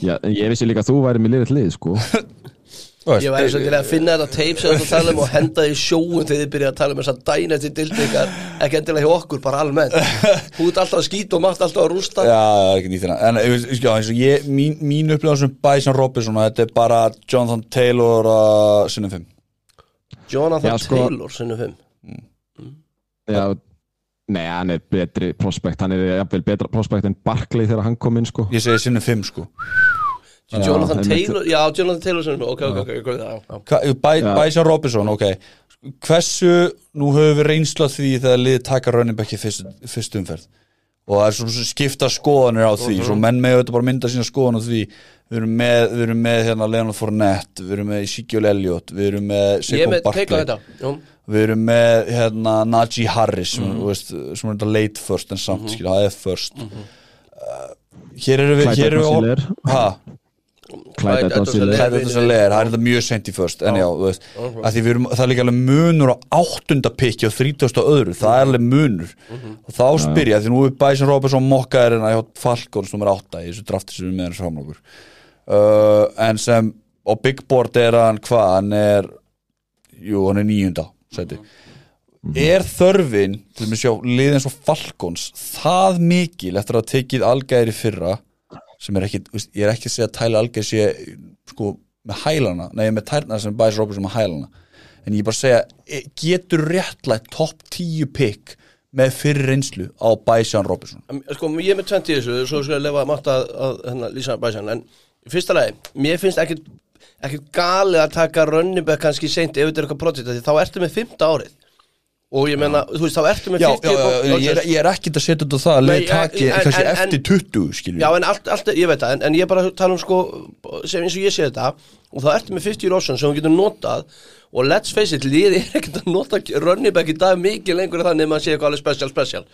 já, en ég vissi líka að þú væri með liðið lið sko Ég væri svo til að finna þetta tape sem þetta tala um og henda því sjóun þegar þið byrja að tala um þess að dæna til dildingar. Ekki endilega hjá okkur, bara almennt. Þú ert alltaf að skýta og mátt alltaf að rústa. Já, það er ekki nýtt hérna. En ég veist, já, eins og ég, mín, mín upplifað sem Bæsir Robinson þetta er bara Jonathan Taylor uh, sinnum 5 Jonathan Já, sko- Taylor, sinnum fimm. Já, nei, hann er betri prospekt, hann er jafnvel betra prospekt en Barkley þegar hann kom inn sko. Ég segi sinnum 5 sko Jonathan. Taylor, já, Jonathan Taylor ok, ok, ok, ok, já, já. Ka- Bæ, Já. Bæsir Robinson, ok. Hversu, nú höfum við reynslu af því þegar liðið taka running back í fyrst, fyrst umferð. Og það er svona skipta skoðanir á því svo menn með auðvitað bara mynda sína skoðan á því. Við erum með, við erum með hérna Leonard Fournette, við erum með Ezekiel Elliott við erum með teika Barkley. við erum með hérna Najee Harris sem, mm. veist, sem er þetta late first en samt, mm það er first. Uh, hér eru við hér eru við Þetta á sem leir, það er þetta mjög sent í first en já, þú veist, að því við erum, það er líka alveg munur á áttunda pikki og þrítjósta öðru, það er alveg munur. Og þá spyr ég, að því nú er Bæsson Róbesson mokkaðir en að hjá Falcons nummer átta í þessu drafti sem við með hans framlokur uh, en sem og Big Board er hann hvað, hann er jú, hann er níunda seti er þörfin til að sjá liðin svo Falcons það mikil eftir að tekið algæri fyrra sem er ekki, ég er ekki að segja að tæla algæri sé sko með hælana, nei með tærna sem Bæs Robinson með hælana. En ég bara segja, e- getur réttlætt topp 10 pick með fyrir reynslu á Bæsjan Robinson En, Sko, ég er með 20 í þessu, svo skal ég lefa Matt að, að hérna, lýsa bæsjan En fyrsta lagi, mér finnst ekkit galið að taka rönnibæk kannski seint ef þetta er eitthvað projekt þá ertu með 5. árið Og ég meina, þú veist, þá ertu með Já, 50 já, já, ég er, ég er ekkit að setja þetta það að Nei, leið taki en- kannski en- eftir 20 skiljum Já, en allt, allt, ég veit það, en, en ég bara tala um sko, sem eins og ég sé þetta og þá ertu með 50 Rosson sem þú getur notað og let's face it, liði er ekkert að nota running back í dag mikið lengur en þannig að maður sé eitthvað alveg special, special.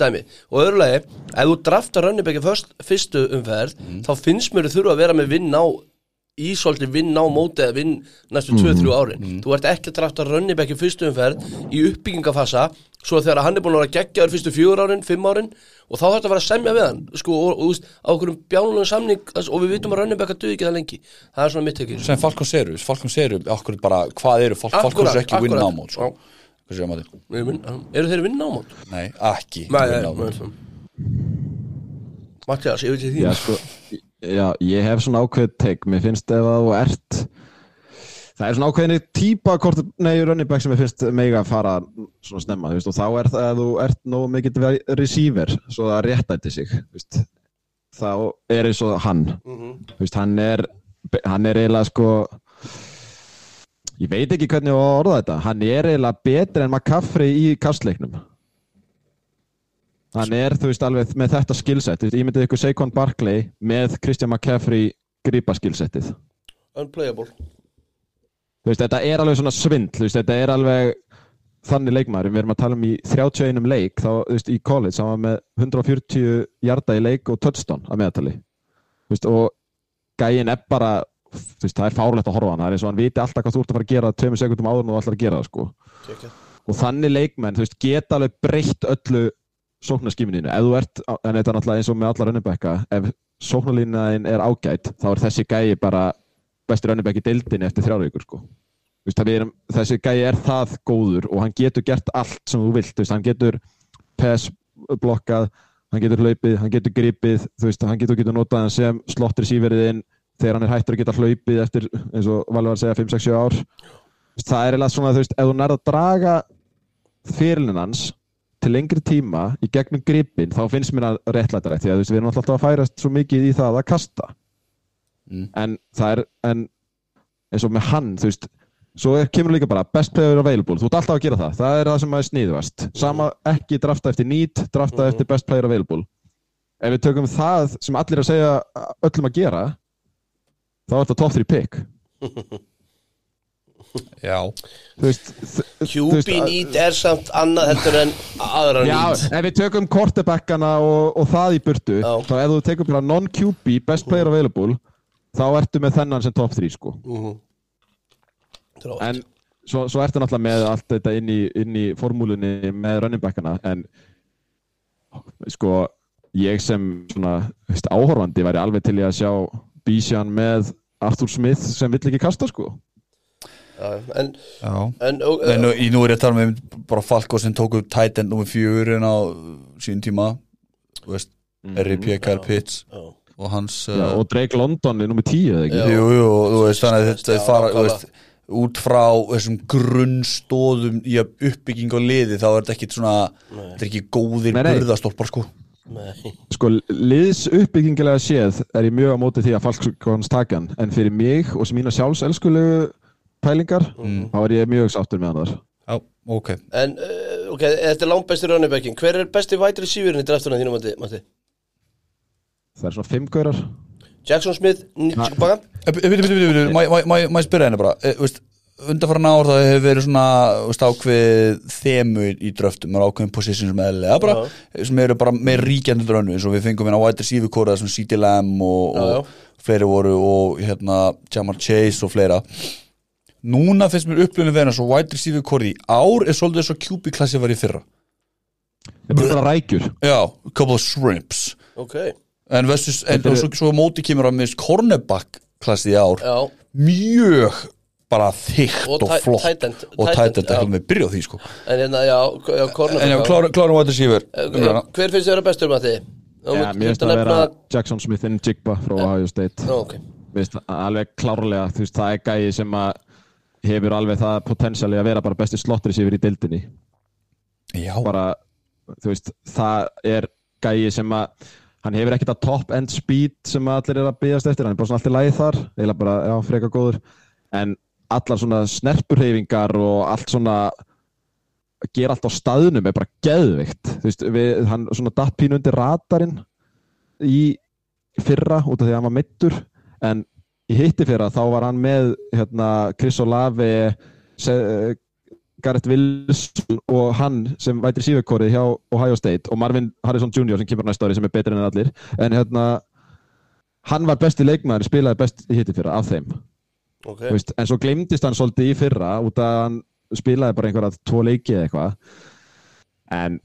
Dæmi, og öðrulegi, ef þú draftar running back í först, fyrstu umferð þá finnst mér þú þurfa að vera með vinn á í svolítið vinn á móti eða vinn næstu 2-3 árin. Þú ert ekki að drafta í fyrstu umferð í uppbyggingafasa svo þegar hann er búin að vera geggjaður fyrstu 4 árin, 5 árin og þá þarf þetta að vera að semja við hann sko, og, og, og, veist, á okkur bjánulegu samning og við vitum að að duði ekki það lengi. Það er svona mitt ekki sem Falcons eru, Falcons eru okkur bara, hvað eru, Fal Falcons eru ekki Akkúrat, now mode sko. hvað séu maður eru þeir vinn nei, ekki Nei, nei Mattias, ég veit ekki Já, því sko, já, ég hef svona ákveð teik, mér finnst ef að þú ert það er svona ákveðinni típa kort, nei, running back sem mér finnst mega að fara svona snemma, þú veist, og þá er það að þú ert nógu mikið receiver svo það réttætti sig, þú veist. Þá er eins og hann. Mhm. þú veist, hann er hann er eiginlega sko ég veit ekki hvernig ég á að orða þetta. Hann er eiginlega betri en McCaffrey í kastleiknum hann er, þú veist, alveg með þetta skillset, ég myndið ykkur Saquon Barkley með Christian McCaffrey grípa skillsetið Unplayable. Þú veist, þetta er alveg svona svindl, þú veist, þetta er alveg þannig leikmaður, við erum að tala um í 31 leik, þá, þú veist, í college hann var með 140 hjarta í leik og touchdown að meðatali þú veist, og gæin er bara þú veist, það er fárlegt að horfa hann. Það er eins og hann viti alltaf hvað þú ert að fara að gera tveimur sekundum áður en þú ætlar að gera það, sko. Tjekka. og þannig leikmenn, þú veist, geta alveg breytt öllu sóknarskímininu ef þú ert, en þetta er náttúrulega eins og með alla rönnibekka ef sóknarlínaðin er ágætt þá er þessi gæi bara besti rönnibekki deildinni eftir þrjára ykkur sko. Þessi gæi er það góður og hann getur gert allt sem þú vilt, veist, hann getur pass blokkað, hann getur hlaupið hann getur gripið, veist, hann getur, getur notað hann sem slottir síverðin þegar hann er hættur að geta hlaupið eftir eins og Valur var að segja 5-6-7 ár. Það er eiginlega svona, þú veist, ef þú nærð að draga fyrirlin hans til lengri tíma í gegnum gripin þá finnst mér að réttlæta rétt því að veist, við erum alltaf að færast svo mikið í það að kasta. Mm. en það er en eins og með hann, þú veist svo er, kemur líka bara best player available þú ert alltaf að gera það, það er það sem er sniðvast. Sama ekki drafta eftir need drafta Mhm. eftir best player available. Ef við tökum það sem allir að segja öllum að gera þá er þetta top 3 pick Já, QB need er samt annað heldur en aðra Já, need ef við tökum quarterbackana og, og það í burtu Já. þá ef þú tekur bara non-QB, best player available þá ertu með þennan sem top 3 sko. Mhm. Trótt. en svo, svo ertu náttúrulega með allt þetta inn í, inn í formúlunni með running backana en sko ég sem svona, veist, áhorfandi væri alveg til í að sjá Bísjan með Arthur Smith sem vill ekki kasta sko Já, en, já. en, og, En í nú er ég að tala með bara Falko sem tók upp tight end nummer fjögur en á sín tíma Þú veist, R.I.P. Kyle Pitts og hans Já, uh, og Drake London er nummið 10 eða ekki. Jú, jú, þú veist, þannig að þetta fara, þú veist, út frá þessum grunnstóðum í að uppbygging á liði þá er þetta ekki svona, þetta er ekki góðir burðastólpar sko. Nei. Sko, liðs uppbyggingilega séð er ég mjög á móti því að Falkons taka hann en fyrir mig og sem mína sjálfselskulegu pælingar, þá er ég mjög sáttur með hann þar. Já, ok. En, uh, ok, þetta er langt besti rönnibekkin Hver er besti white receiverin í draftunum þínum, Matti? Matti? Það er svona fimm gaurar. Jackson Smith, bitu, bitu, bitu, má ég spyrja henni bara? Eh, veist, undanfæra ár það hefur verið svona veist, ákveð þemu í dröftum og ákveðin position sem eðlilega bara, sem eru bara með ríkjandi drönnu eins og við fengum hérna white receiver kóra sem C.D. Lamb og, Já, já. og fleiri voru og hérna Jamar Chase og fleira núna finnst mér upplunni verið eins og white receiver kóri í ár er svolítið eins og QB klassi var í fyrra. Þetta er bara rækjur. Já, couple of shrimps. Ok, en, versus, en er- svo, svo á móti kemur að minnst cornerback klassi í ár. Já. Mjög bara þygt Og og, tight- flott. tight end- og tight tætend end, já. ekki með byrja á því sko. En hérna, já, já, cornerback en já, klárum klárum what receiver. Eh, Hver finnst þið að vera bestur, Matti? Já, mér finnst það að vera Jackson Smith in Jigba frá Ohio State. Mér finnst það alveg klárlega þú veist, það er gæi sem að hefur alveg það potensiali að vera bara besti slottir sér í deildinni. Já, bara, veist, það er gæi sem að hann hefur ekkert að top end speed sem allir er að byggast eftir, hann er bara svona alltaf læð þar eiginlega bara, já, freka góður. En allar svona snerpurhefingar og allt svona gera allt á staðnum er bara geðvikt þú veist, við, hann svona datt pínu undir radarinn í fyrra út af því að hann var mittur en í hitti fyrra þá var hann með hérna, Chris Olave Se- Garrett Wilson og hann sem vætir síðukorið hjá Ohio State og Marvin Harrison Jr. sem kemur næsta ári sem er betri en allir en hérna hann var besti leikmaður, spilaði best í hitti fyrra af þeim, Ok, þú veist, en svo glemdist hann svolítið í fyrra út af að hann spilaði bara einhverja tvo leiki eða eitthvað en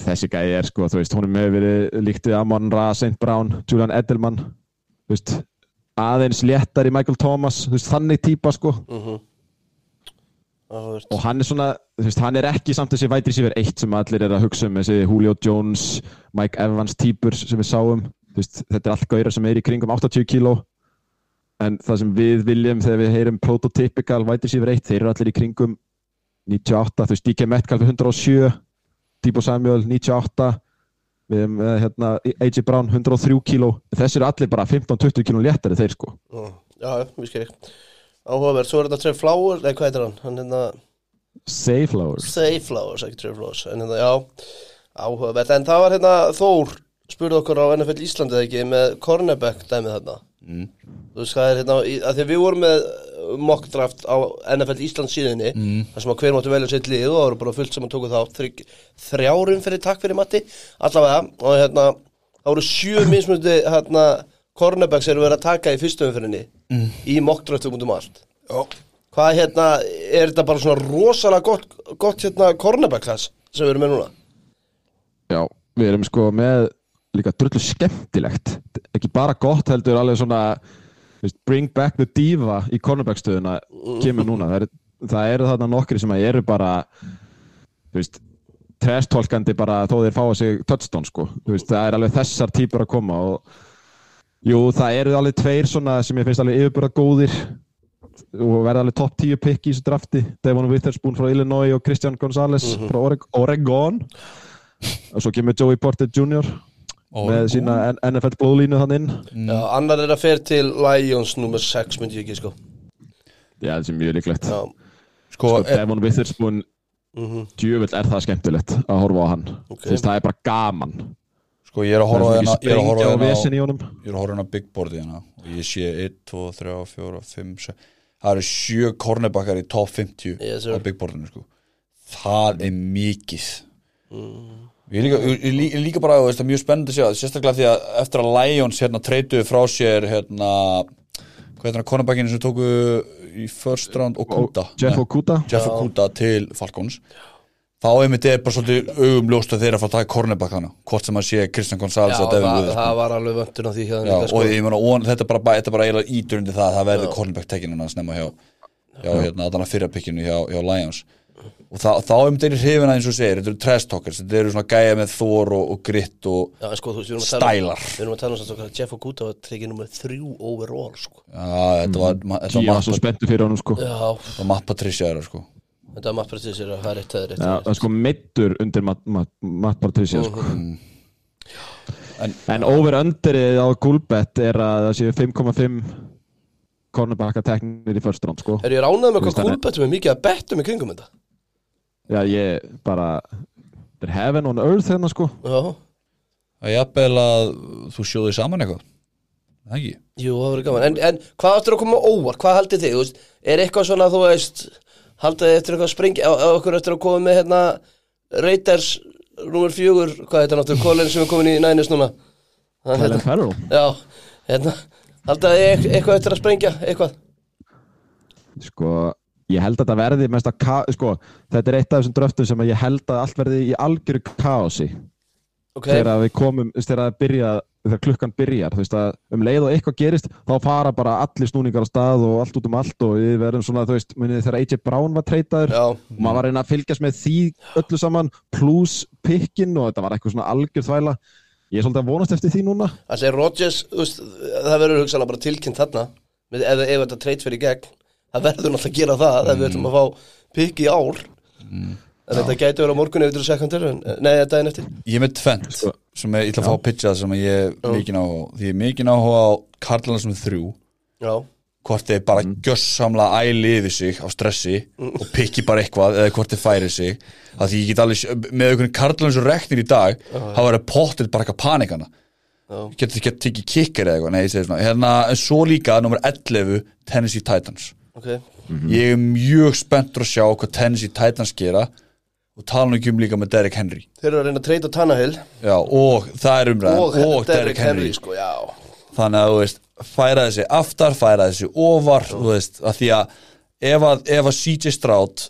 þessi gæði er sko, þú veist, hún er með verið líkt við Amon Ra, St. Brown, Julian Edelman þú veist, aðeins léttar í Michael Thomas, veist, þannig típa sko. Áhugavert. og hann er svona, veist, hann er ekki samt þessi vætri sífur eitt sem allir er að hugsa um þessi Julio Jones, Mike Evans típur sem við sáum, veist, þetta er allt gaurar sem er í kringum 80 kíló. En það sem við viljum þegar við heyrum prototypical vætri sífur eitt, þeir eru allir í kringum 98, þú veist, DK Metcalf er 107, Debo Samuel 98 við hefum uh, hérna, AJ Brown 103 kíló. Þessi eru allir bara 15-20 kíló léttari þeir sko. Já, Já, við skil. Áhugaverð, svo er þetta Trey Flowers, nei hvað heitir hann, hann hérna Sayflowers Say Flowers, ekki Trey Flowers, en hérna já, áhugaverð, en það var hérna Þór, spurði okkur á NFL Íslandi eða ekki, með cornerback dæmið þarna, mm. þú veist hvað er hérna, að því við vorum með mock draft á NFL Ísland síðinni, Mm. þar sem að hver máttu velja sitt lið og það voru bara fullt sem að tóku þá þrygg, þrjárum fyrir takk fyrir Matti, allavega, og hérna, það voru sjö mismundi hérna, cornerbacks eru verið að taka í fyrstu umfyrinni Mm. í mock draftum út um allt. Hvað hérna, er þetta bara svona rosalega gott, gott hérna cornerback class sem við erum með núna? Já, við erum sko með líka drullu skemmtilegt. Ekki bara gott heldur alveg svona veist, bring back the diva í cornerback stöðuna kemur núna. Það, er, það eru þarna nokkri sem eru bara veist trestolkandi bara þó þeir fáa sig touchdown sko, veist, það er alveg þessar típur að koma og jú, það eru alveg tveir svona sem ég finnst alveg yfirbúra góðir og verða alveg topp 10 pick í þessu drafti. Devon Witherspoon frá Illinois og Christian Gonzalez frá Oreg Oregon. Og svo kemur Joey Porter Jr. með sína NFL blóðlínu þann inn. Já, annar er að fer til Lions nummer 6 myndi ég ekki sko. Já, það er mjög líklegt. Já, Sko, sko, er, Devon Witherspoon mhm, djöfull er það skemmtilegt að horfa á hann. Ok. Þess, það er bara gaman. Sko ég er að horfa er hérna Ég er að horfa hérna á- vesen í honum. Ég er að horfa hérna á big boardið hérna og ég sé 1, 2, 3, 4, 5, 6 það eru sjö cornerbackar í top 50 Yes, á big boardinu sko. Það er mikið. Mm. Ég er líka, ég, er líka bara veist, það er mjög spennandi að sjá, sérstaklega því að eftir að Lions hérna treytuðu frá sér hérna hvað heitir hann cornerbackinu sem tóku í first round og Kuta Jeff Nei, Okuda? Jeff Okuda til Falcons. Þá einmitt er bara svolítið augumljóst að þeir eru að fara að taka cornerback hana hvort sem að sé Christian Gonzalez Já að Devin það, það var alveg vöntun á því hjá þeim Já, líka, sko. og ég meina, og þetta er bara, þetta er bara eiginlega ítur undir það að það verði cornerback tekin hann að snemma hjá, hjá hérna, þannig fyrra pikkinu hjá, hjá Lions og það, þá um þeir hrifina eins og segir, þetta eru trash talkers þetta eru svona gæja með þor og, og gritt og Já, en sko, þú Stælar. Við erum að tala um þess að Jeff Okuda var tekið nummer þrjú overall sko. já, þetta var, ma- þetta Ég var svo Matt, spenntur fyrir honum sko Já, þetta var Matt Patricia þeirra, sko þetta var að það er eitt, það er eitt, Já, það það er er sko meittur undir Matt, Matt, Matt Patricia sko. En- En over underið á Gulbett er að það séu 5,5 cornerbacka teknir í first round sko. Er ég ránað með hvað er- kúlbettum er mikið að bettum í kringum þetta? Já, ég bara þetta er heaven on earth hérna sko Já, það er jafnvel að þú sjóði saman eitthvað það ekki jú, það verður gaman En, en hvað áttur að koma á óvart? Hvað haldið þið? Þú veist, er eitthvað svona, þú veist Haldið þið eftir eitthvað að springi á, á okkur eftir að koma með hérna Raiders nummer fjögur Hvað heitir náttúrulega Colin sem er komin í nænis núna Hann, Kellen hérna, Farrell Já, hérna Haldið þið eit- eitthvað eftir að sprengja? Eitthvað? Sko, ég held að þetta verði mest að sko, þetta er eitt af þessum dröftum sem ég held að allt verði í algjöru kaosi. Ok, þegar við komum, þegar, byrja, þegar klukkan byrjar, veist að um leið og eitthvað gerist, þá fara bara allir snúningar á stað og allt út um allt og við verðum svona, veist, munið þegar AJ Brown var treytaður og maður var reyna að fylgjast með því öllu saman plus pikkin og þetta var eitthvað svona algjör þvæla. Ég er svolítið að vonast eftir því núna. Það verður hugsanlega bara tilkynnt þarna ef, ef þetta treyt fyrir gegn það verður náttúrulega að gera það ef við ætlum að fá pikk í ár. En þetta gæti verið á morgun ef við erum sekundir en, nei, er eftir. Ég er með tvent Sko, sem ég ætla að fá að pitcha sem ég er mikið áhuga á því ég er mikið áhuga á Karlana sem er þrjú. Já, hvort þeir bara mm. gjössamlega æli yfir sig á stressi og pikki bara eitthvað eða hvort þeir færi sig. Það því ég get alveg, með einhvern karlun svo reknir í dag, þá verður pottil bara eitthvað panikana já, getur þið gett tekið kikkar eða eitthvað, nei ég segi svona hérna, en svo líka nummer 11 Tennessee Titans ok. Ég er mjög spenntur að sjá hvað Tennessee Titans gera og tala um líka með Derrick Henry. Þeir eru að reyna að treyta Tannahill já, og það er umræðan. Og, og, Derrick Henry, sko, já. Þannig að þú veist færa þessi aftar, færa þessi ofar þú veist, að því að ef að, ef að CJ Stroud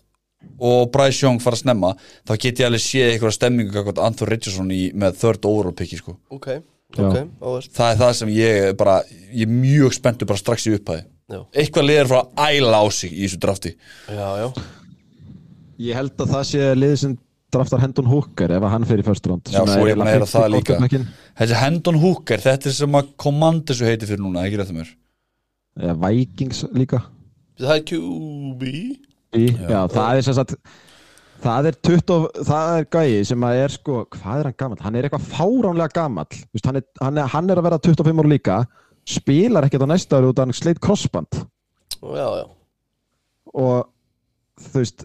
og Bryce Young fara að snemma þá get ég alveg séð eitthvað stemmingu Anthony Richardson í, með third overall picki sko. Ok, Já. ok, áverst það er það sem ég bara ég er mjög spenntur bara strax í upphæði Já, eitthvað liður frá að æla á sig í þessu drafti. Já, já. Ég held að það sé liðið sem draftar Hendon Hooker ef að hann fer í first round Já, svo ég meina að heyra 50 það líka. Þessi Hendon Hooker, þetta er sem að Commandersu heiti fyrir núna, ekki rétt um mér? Eða Vikings líka. Það er QB í, já, það er sem sagt það er 20, og- það er gæi sem að er sko, hvað er hann gamall? Hann er eitthvað fáránlega gamall. Vist, hann, er, hann, er, hann er að vera 25 ára líka spilar ekkert á næsta ári út af hann sleitt crossband Já, já. Og þú veist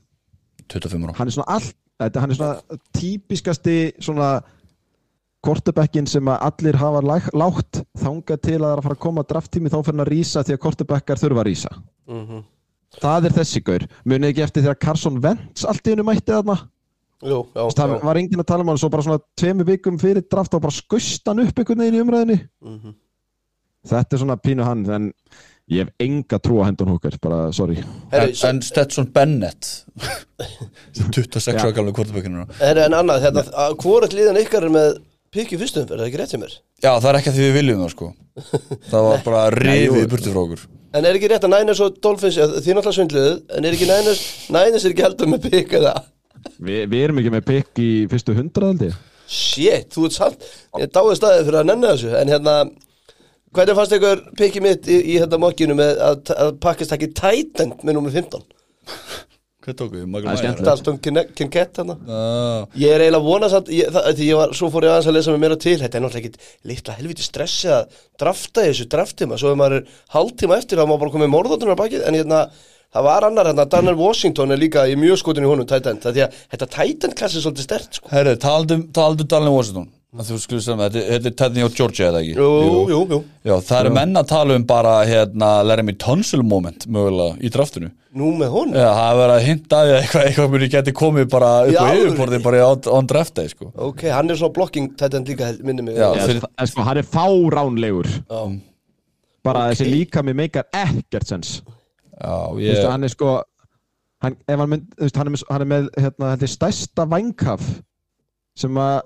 25 ára. hann er svona all þetta, hann er svona típiskasti svona kortebekkin sem að allir hafa lágt þangað til að það er að fara að koma drafttími þá fyrir hann að rísa því að kortebekkar þurfa að rísa. Mhm. það er þessi gaur. Munið ekki eftir þegar Carson Wentz allt í hennu mætti þarna? Jú, já, það já. var enginn að tala um hann svo bara svona tveimu vikum fyrir draft og bara skust hann upp einhvern veginn í umræðinni Mhm. Þetta er svona pínu hann en ég hef enga trú á Hendon Hooker bara sorry. Herri, En, en Stetson Bennett. 26 ára gamlega kvortabökkinu herri, en annað, hérna, að hvort liðan ykkar er með pikk í fyrstum, er það ekki rétt hjá mér? Já, það er ekki að því við viljum það sko. Það var bara rifið í burtu frá okkur. En er ekki rétt að Niners og Dolphins, ja, þið er náttúrulega svindluð, en er ekki Niners, Niners er ekki heldur með pikk eða? Vi, við erum ekki með pick í fyrstu hundraðaldi Shit, þú ert samt, ég dáði staðið fyrir að nenni þessu, en hérna, hvernig fannst ykkur pikki mitt í, í hérna mokkinu með að, að pakkast ekki Titan með nummer 15? Hvað tóku við? Það er skemmtilegt. Dalton Kinkett hérna. Uh, Ég er eiginlega að vona samt, ég, það, því ég var, svo fór ég aðeins að lesa mig meira til, þetta er náttúrulega ekkit litla helviti stressi að drafta í þessu draftíma, svo ef maður er hálftíma eftir þá má bara komið morðóttunar bakið, en hérna, það var annar hérna, Daniel Washington er líka í mjög skotin í honum Titan, það því að þetta Titan klassi er svolítið stert, sko. Herri, taldu, taldu Dalin Washington að Þú skulle segja með þetta er Teddy og Georgia eða ekki Jú, jú, jú, Já, það eru menn að tala um bara hérna Laramie Tunsil moment mögulega í draftinu nú með honum. Já, það er verið að hinta að eitthvað, eitthvað muni geti komið bara upp á alvöru? yfirborði bara on, on draft day sko Ok, hann er svona blocking Titan líka, minnir mig. Já, fyrir- en sko, hann er fáránlegur Já. bara Ok. þessi líka með meikar ekkert sens Já, Þú ég veist, hann er sko hann, ef hann, mynd, þú hann er með, hann er með hérna, er stærsta vængkaf sem að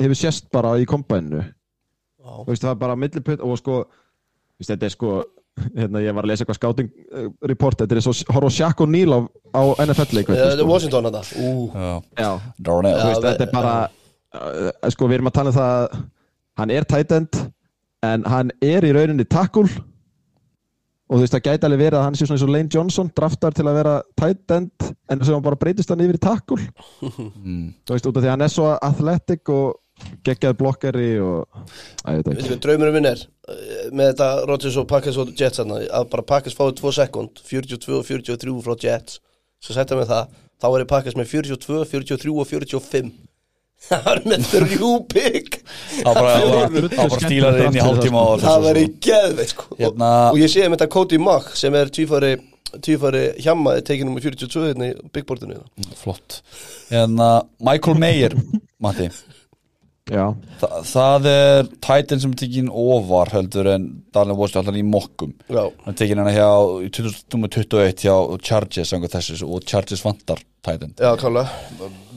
hefur sést bara í kombæninu. Já. Þú veist, það er bara milliputt og sko þú veist, þetta er sko hérna, ég var að lesa eitthvað scouting uh, report þetta er svo horf á Shaq O'Neal á, á NFL-leik Eh, Þetta er Washington veist, ve- þetta er bara uh, sko, við erum að tala um það að hann er tight end en hann er í rauninni tackle. Og þú veist, það gæti alveg verið að hann sé svona eins og Lane Johnson draftar til að vera tight end en sem hann bara breytist hann yfir í tackle. Mm. þú veist, út af því að hann er svo athletic og geggjað blokkari og ég draumurum minn er eh, með þetta Rodgers og Packers og Jets hann, að bara Packers fáið 2 sekund 42 og 43 frá Jets svo setja með það, þá er Packers með 42, 43 og 45 það er með þrjú pigg Það bara, stílar inn í hálftíma og það verði geðveit sko. Hérna- og, og ég sé um þetta Cody Mock sem er tvífari tvífari hjamma er tekið nummer 42 hérna í bigboardinu hérna. Flott. Hérna, Michael Mayer Matti Þa, það er Titan sem tekin ofar heldur en Darnell Washington allan í mokkum. Hann tekin hérna hjá í 2021 hjá Chargers þessu og Chargers vantar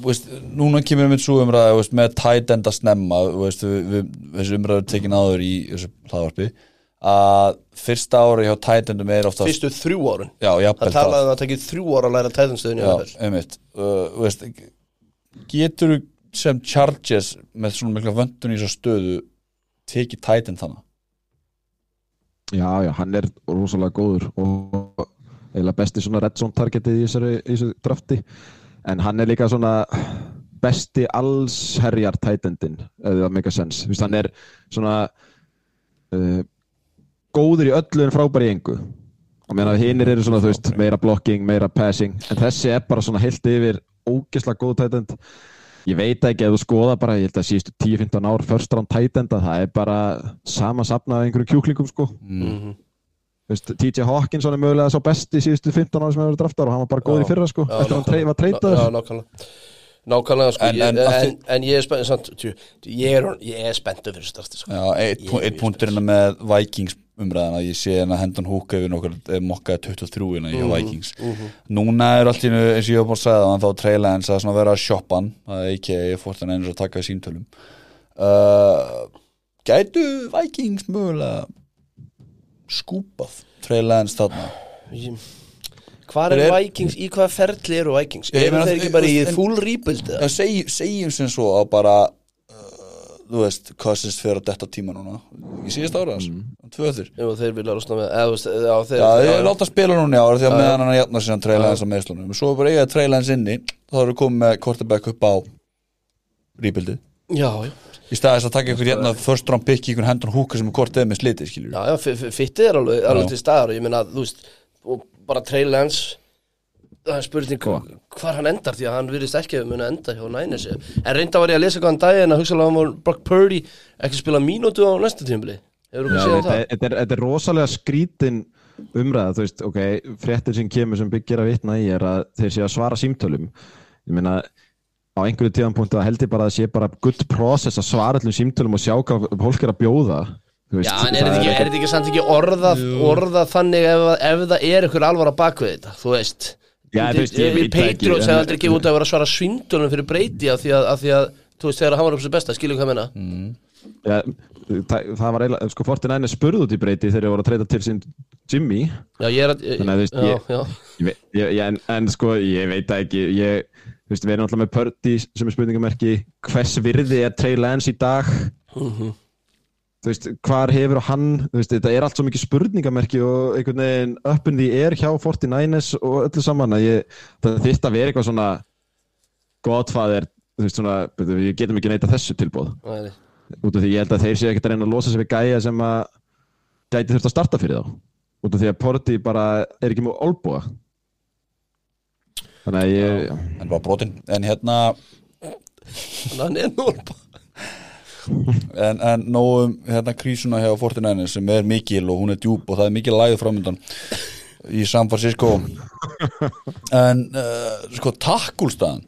veist, núna kemur við með svo veist, með Titan að snemma veist, við, þessu umræður tekin áður í þessu hlaðvarpi að fyrsta ári hjá Titanum er oftast fyrstu þrjú árun já, jafnvel það talaði um að það tekið þrjú ára að læra einmitt. Uh, Getur sem Chargers með svona mikla vöndun í þessu stöðu tekið Titan þannig já, já, hann er rosalega góður og eiginlega besti svona red zone targetið í þessari, í þessu drafti. En hann er líka svona besti allsherjar tætendin eða Vist, hann er svona uh, góður í öllu en frábær í engu. Hinnir eru svona, þú veist, meira blocking, meira passing, en þessi er bara svona heilt yfir ógeðslega góð tætend ég veit ekki að þú skoða bara, ég held að síðustu 10-15 ár first round tætenda, það er bara sama safnað af einhverjum kjúklingum sko. Mm. Þú veist, TJ Hawkinson er mögulega svo besti síðustu 15 ára sem hefur verið draftar og hann var bara góður í fyrra sko, Já, eftir að hann var Já, treytaður nákvæmlega sko En- En, en en, að en, en ég er spennt ég, ég er spenntur fyrir starti sko. Já, eitt, eitt punktur hérna með Vikings umræðan að ég sé hérna hendan húka yfir nokkur eh, mokkaði 23 hérna hjá Vikings. Núna er allt í eins og ég hef búin að segja það hann þá treyla eins að vera að shoppa hann það er ekki að ég fórt hann eins að taka í síntölum uh, Gætu Vikings mögulega skúpað treyla eins þarna? Ég- Hvar er eru- Vikings, í hvaða ferli eru Vikings? Ég Eru þeir ekki bara í full rebuild eða? Já, seg, segjum sem svo að bara uh, þú veist, Cousins fyrir að detta tíma núna í síðast ára mm. tvö öður Jú, þeir vilja losna með eða, þú veist, já, þeir, láta spila núna í ára því að meðan hann að jafna sér hann treyla hans á meðslunum svo er bara eiga að treyla hans inni þá erum við komið með quarterback upp á já, í staðis að taka ykkur hérna first round pick í ykkur hendur húka sem er kortið með slitið skiljur já, já, fi- fi- fittið er alveg, alveg Já. til staðar og ég meina, þú veist og bara Trey Lance það er spurning hvar hann endar því að hann virðist ekki að muna enda hjá Niners en reynda var ég að lesa hvað hann daginn að hugsalega hann var Brock Purdy ekki spila mínútu á næsta séð þetta, það? er- rosalega skrítin umræða, þú veist, ok, fréttin sem kemur sem byggir að vitna í er að þeir séu að svara símtölum. Ég meina, á einhverju tíðanpunktu að held ég bara að sé bara good process að svara allum símtölum og sjá hvað fólk er að bjóða. Veist, Já, en er það þetta ekki, er þetta ekki samt ekki orðað, orðað þannig ef, ef það er ykkur alvar á bakvið þetta, þú veist? Já, þú veist, ég veit það ekki, Patriots en- hefði aldrei ekki út að vera að svara svindunum fyrir breyti af því að, af því að þú veist, þegar hann var upp sem besta, skiljum hvað ég menna Ja, það, það var eiginlega, sko, Fortin Ænes spurði út í breyti þegar ég voru að treyta til sín Jimmy. Já, ég er að ég, Þannig að þú veist, já, ég- já, Ég, veit- ég, en, en sko, ég veit það ekki ég, þú veist, við erum alltaf með Purdy sem er spurningamerki, hvers virði er Trey Lance í dag? Mhm. Þú veist, hvar hefur hann þú veist, þetta er allt svo mikið spurningamerki og einhvern veginn up in the air hjá 49ers og öllu saman að ég, það þýtt að vera eitthvað svona godfather, þú veist svona við getum ekki neita þessu tilbúð Nei, út af því ég held að þeir séu ekkert að reyna að losa sig við gæja sem að gæti þurft að starta fyrir þá. Út af því að Porti bara er ekki mjög olbúa þannig að ég En En hérna Þannig að hann er núl En, en nóum hérna krísuna hjá Fortinæni sem er mikil og hún er djúb og það er mikil lægð framöndan í San Francisco. En uh, sko takkulstaðan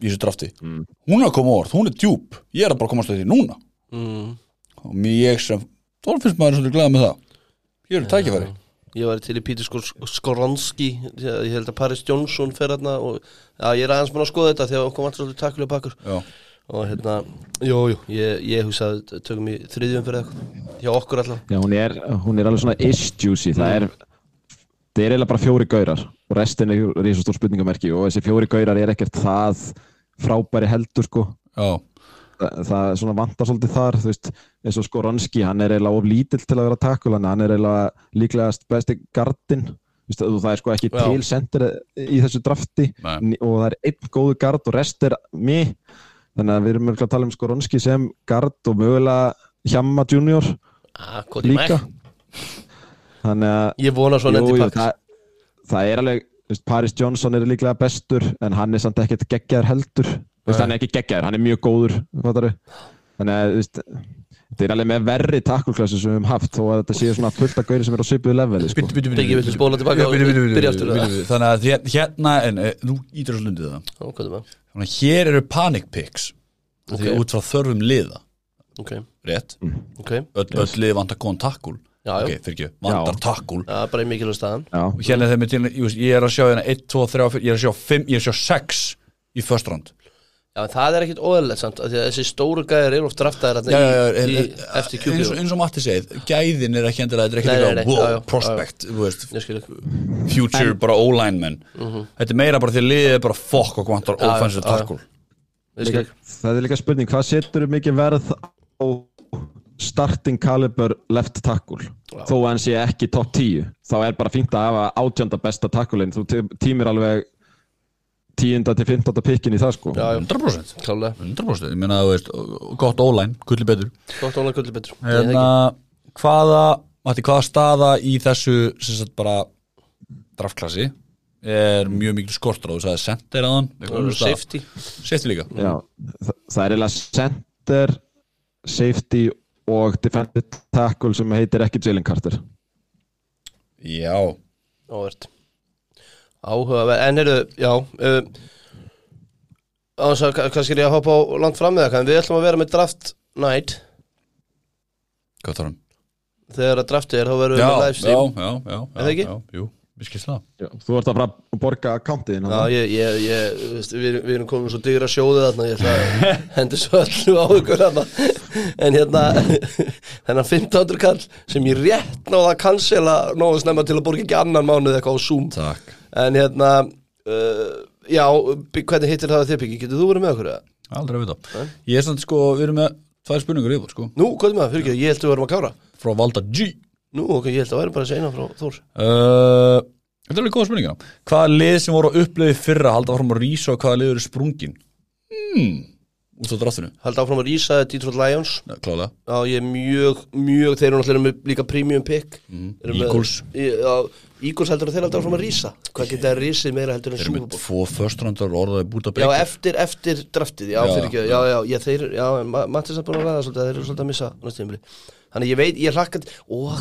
í þessu drafti hún er að koma orð, hún er djúb ég er að bara komast að því núna. Mm. og mér ég sem, þá finnst maður svolítið glæða með það. Ég er tækifæri. Ég var til í Pítur Skor Skoronski Ég held að Paris Johnson fer hérna og já, ég er aðeins búin að skoða þetta þegar okkur vantur svolítið takkulega bakkur Já, og hérna, jú, jú, ég, ég hugsaði tökum í þriðjum fyrir eitthvað. Hjá okkur allavega. Já, hún er, hún er alveg svona ish-juicy það er, það er eiginlega bara fjóri gaurar og restin er risastór spurningamerki og þessi fjóri gaurar er ekkert það frábæri heldur sko. Já, það, það er svona vantar svolítið þar þú veist, eins og Skoronski, hann er eiginlega of lítill til að vera takkul, hann er eiginlega líklegast besti gardinn. Það er sko ekki Já. til sendir í þessu drafti Nei. og það er einn góðu gard og rest er mig þannig að við erum að tala um Skoronski sem gard og mögulega Hjamma Junior ah, líka. Þannig að Ég vona svo jú, pakk það, það er alveg þú veist, Paris Johnson er líklega bestur en hann er samt ekkert geggjaður heldur. Þú veist, hann er ekki geggjaður, hann er mjög góður fattaru. þannig að þú veist, þetta er alveg með verri takkulklassu sem við höfum haft þó að þetta séu svona fullt af gauri sem er á svipuðu leveli sko. Þannig að hér- hérna en, e, Nú ítur þessu lundið það Þannig að hér eru panic picks okay. Því út frá þörfum liða. Ok, Rétt. Ok. Öll, öll lið vantar góðan takkul Já, já. Ok, fyrir ekki, vantar takkul Það er bara í mikilvæg staðan. Já, Og hérna til, ég, er að sjá hérna 1, 2, 3, 4 Ég er að sjá 5, ég er að sjá 6 Í first round Já, en það er ekkit óðurlegt samt af Því að þessi stóru gæðir eru oft draftaðir Já, já, já, þarna en, í, í en, eftir eins, eins og Matti segið Gæðin er ekki endilega, þetta er ekki Nei, nei, eitthvað wow, prospect, þú veist. Ég skil ekki. Future, bara O-linemen Þetta er meira bara því að liðið er bara fokk og vantar Mhm. Já, já, offensive tackle. Það er líka spurning, hvað setur mikið verð á starting caliber left tackle? Þó að hann sé ekki top 10 þá er bara fínt að hafa átjönda besta tacklein. Þú tí- tímir alveg tíunda til fimmtanda pikkin í það sko. Já, já, 100% klálega 100% Ég meina, þú veist, gott O-line, gulli betur. Gott ólega gulli betur. Hérna, hvaða, Matti, hvaða staða í þessu sem sagt bara draftklassi er mjög mikil skortur á? Þú sagði center aðan safety. Safety líka. Já, það, það er eiginlega center, safety og defensive tackle sem heitir ekki Jalen Carter. já, Óvert Áhugaverð, en eru, já uh, á þess að ka- kannski er ég að hoppa á langt fram með það en við ætlum að vera með draft night. Hvað þarf hann? þegar að draftið er, þá verðum við Já, með já, livestream já, já, já, Er það ekki? já, jú, við skilst það. Já, þú ert að fara að borga accountið Já, ég, ég, ég, þú veist, við, við erum komin svo digra sjóðið þarna, ég ætla að hendi svo öllu á ykkur þarna. En hérna þennan 1500 kall sem ég rétt náða að cancela nógu snemma til að borga ekki annan mánuð eitthvað á Zoom. Takk, en hérna uh, já, hvernig hittir það þið Biggi, getur þú verið með okkur eða? aldrei að vita ég er samt sko, við erum með tvær spurningur yfir sko, Nú, hvað er það, fyrir ekki, ég held að við varum að kára frá Valda G. Nú, ok, ég held að væri bara að segja eina frá Þór. Uh, þetta er alveg góða spurninga hvaða lið sem voru að upplöfi fyrra halda fram að rísa og hvaða lið eru sprungin? Hmm, út á dráttinu Hald áfram að rísa Detroit Lions. Já, klálega. Já, ég er mjög, mjög Þeir eru náttúrulega með líka premium pick. Mm, Eru með- Eagles. Já, Eagles heldur að þeir halda áfram að rísa. Hvað geta þeir rísið meira heldur en Þeir eru Super með tvo first roundar orðaði búta Já, beikir eftir, eftir draftið, já, Já. fyrir ekki Já, já, já, þeir, já, Ma- Mattis er búin að ræða svolítið Þeir eru svolítið að missa Þannig ég veit, ég hlakka Og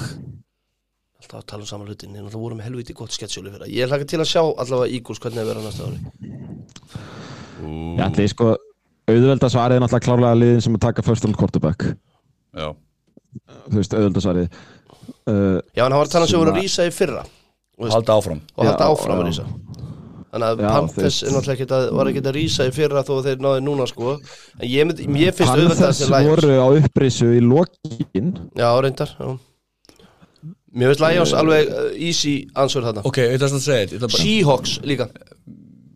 Alltaf að tala um saman hlutin Ég náttúrulega voru með helviti gott sketsjóli fyrir það. Ég hlakka til að sjá allavega Eagles hvernig það verða næsta ári. Ég ætli sko auðvelda svarið er náttúrulega klárlega liðin sem að taka first round quarterback. Já, þú veist, auðvelda svarið uh, Já, en hann var að tala um sem voru að rísa í fyrra. Og halda áfram. og halda Já, áfram að já. rísa. Þannig að Panthers þeir- er náttúrulega ekkert að, var ekkert að rísa í fyrra þó að þeir náði núna sko. En ég, mynd, ég finnst auðvitað Panthers voru á upprisu í lokin. Já, reyndar já. Mér finnst Lions alveg uh, easy answer þarna. Ok, ég ætla að segja Seahawks líka.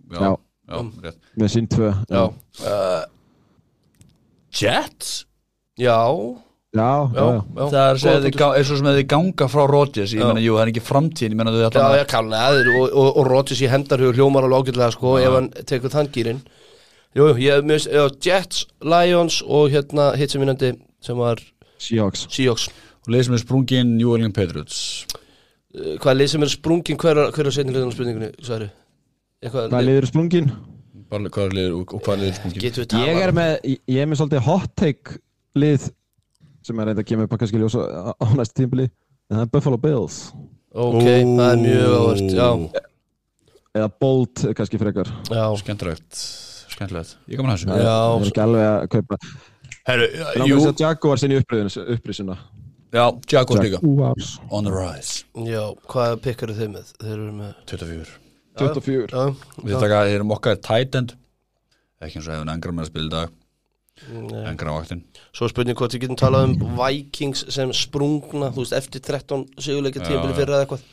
Já, Já. Já, rétt. Með sín tvö Já, Jets? já, já, já, já. Það er að gá- er svo sem að þið ganga frá Rodgers Ég Já. meina, jú, það er ekki framtíðin Ég meina, þau Já, ætla já, klálega og, og, og Rodgers í hendarhug hljómar alveg ágætlega sko, ef hann tekur þann gýrin Jú, ég, finnst- já, Jets, Lions og hérna hitt sem vinnandi sem var Seahawks. Seahawks. Og leið sem er sprungin New England Patriots. Uh, Hvað er lið sem er sprungin hver, hver er setni liðan á spurningunni, Sværi? Hvað liður sprungin? Bara hvað liður og hvað liður sprungin? Ég er með, ég- er með svolítið hot take lið sem er reynda að kemur upp að kannski ljósa á- næstu tímpili en það er Buffalo Bills. Ok, það er mjög áhört, eða Bolt kannski frekar. Já. Skemmtilegt. Skemmtilegt. Ég gaman að er- Já. það er ekki alveg að kaupa Herru, jú. að Jaguar sinni upprisuna Já, Jaguars líka. On the rise. Já, hvað pikkar þið með? Þeir eru með 24 24 Já, Við taka, þeir eru mokkað tight end. Ekki eins og hefur engra með að spila í dag. Engra á vaktin. Svo spurning hvort við getum talað um Vikings sem sprungna, þú veist, eftir 13 sigurleika Já, tímabili já. fyrra eða eitthvað.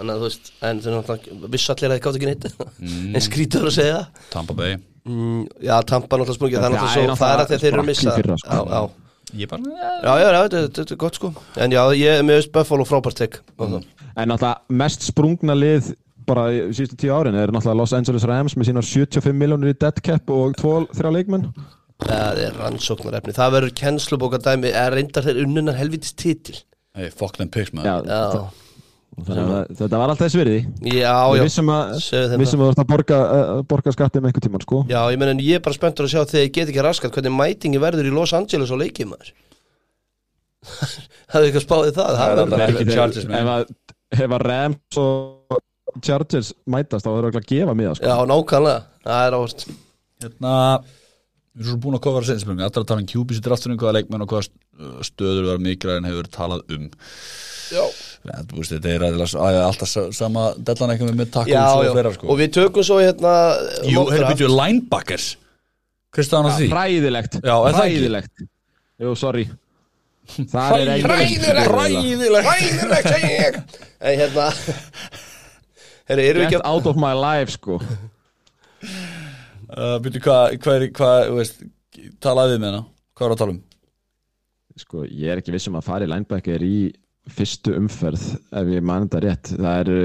Þannig að þú veist, en þeir náttúrulega vissu allir að þið gátt ekki neitt. Mm. En skrítur að segja. Tampa Bay. Mm, Já, Tampa náttúrulega sprungið, það er náttúrulega svo Það er að þeir eru að náttúrulega missa sprakk í fyrra, sko. Já, já. Ég bara Já, já, já, þetta, þetta er gott sko. En já, ég er með Buffalo frábært tek mm. En náttúrulega mest sprungna lið bara í síðustu tíu árin er náttúrulega Los Angeles Rams með sínar 75 miljónir í dead cap og 2-3 leikmenn. Það er rannsóknarefni. Það verður kennslubókadæmi Er reyndar þeir unnunar helvitis titil. Hey, fuck them pigs man. Já, Já, að þetta var alltaf þess virði. Já, Við já. vissum að, að þú ert að borga, uh, borga skatti með einhvern tíman sko. Já, ég menn en ég er bara spenntur að sjá þegar ég get ekki raskat hvernig mætingi verður í Los Angeles á leikið maður. Hafðu eitthvað spáðið það? Það er Það alltaf- Ekki menn. að, ef að Rams og Chargers mætast þá verður það að gefa miða sko. Já, nákvæmlega, það er áhört. Hérna Við erum svo búin að kofara seinspilningu Alltaf að tala um QBs í draftunum Hvaða leikmenn og hvaða st- stöður var mikilvæg en hefur talað um. Já, þú veist, Þetta er alltaf sa- sama Dellan eitthvað með takkums já, og já. fleira sko. Og við tökum svo hérna Jú, mock hefur draft. byrjuð linebackers Kristján á því? er það ekki? Hræðilegt. Jú, sorry. Það er einu Hræðilegt, Herri, erum við Get ekki að out of my life sko uh, Byrjuð hvað Hvað er hvað þú veist, Talaði við með hana Hvað er að tala um Sko, ég er ekki viss um að fara í linebacker í fyrstu umferð ef ég man þetta rétt. Það eru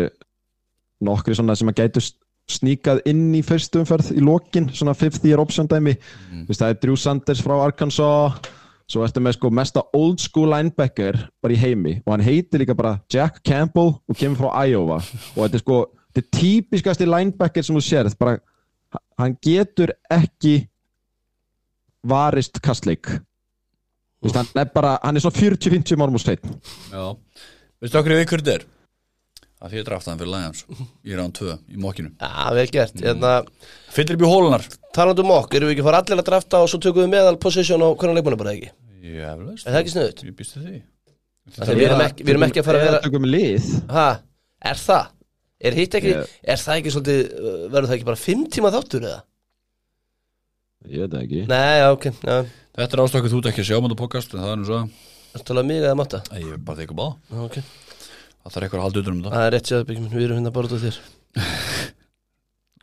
nokkri svona sem að gætu sníkað inn í fyrstu umferð í lokin, svona fifth year option dæmi. Mm. Það er Drew Sanders frá Arkansas, svo ertu með sko mesta old school linebacker bara í heimi og hann heitir líka bara Jack Campbell og kemur frá Iowa. Og þetta er sko, þetta er típiskasti linebacker sem þú sérð, bara hann getur ekki varist kastleik. Hann er bara, hann er svona 40-50 mánum úr steinn Já. Veistu okkur þetta er Að því ég drafta hann fyrir Lions. Í rán 2 í mokkinu. Já, vel gert. Hérna, Fyllir upp í hólunar talandi um mokk, erum við ekki að fara allir að drafta og svo tökum við meðal position og hvernig leikmann er bara ekki? Já, veist Er það ekki sniðut? Ég býstu því. Við erum ekki, við erum ekki að fara að vera Tökum lið. Ha, er það? Er hitt ekki, Ég- er það ekki svolítið, uh, verður það ekki bara fimm tíma þáttur eða? Ég veit það ekki. Nei, já, ok, já, Þetta er ástokkuð þú ekki að sjá En það er er Já, þarf eitthvað að halda utan um það það er rétt sér byggjum við erum hérna bara út af þér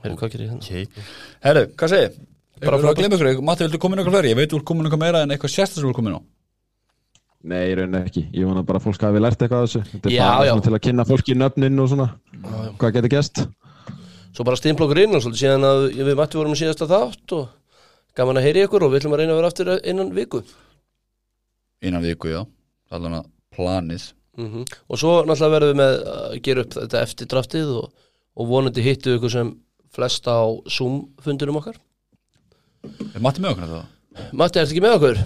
Heyrðu, hvað gerir ég hérna? okay. Herru, hvað segir? Bara Bara frá að glemma ykkur Matti, viltu koma inn eitthvað fleiri? Ég veit þú ert komin eitthvað meira en eitthvað sérsta sem þú ert komin á. Nei, ég raunin ekki. Ég vona bara að fólk hafi lært eitthvað af þessu. Þetta er Já, bara já. til að kynna fólki nöfnin og svona. Hvað getur gest Svo bara stimpla okkur inn og svolítið síðan að við mætti vorum í síðasta þátt og gaman að heyri ykkur og við ætlum að reyna að vera aftur innan viku. Innan viku, já. Allan að planið mm og svo náttúrulega verðum við með að gera upp þetta eftir draftið og, og vonandi hittu ykkur sem flest á Zoom fundunum okkar er Matti með okkur það? Matti, ertu ekki með okkur?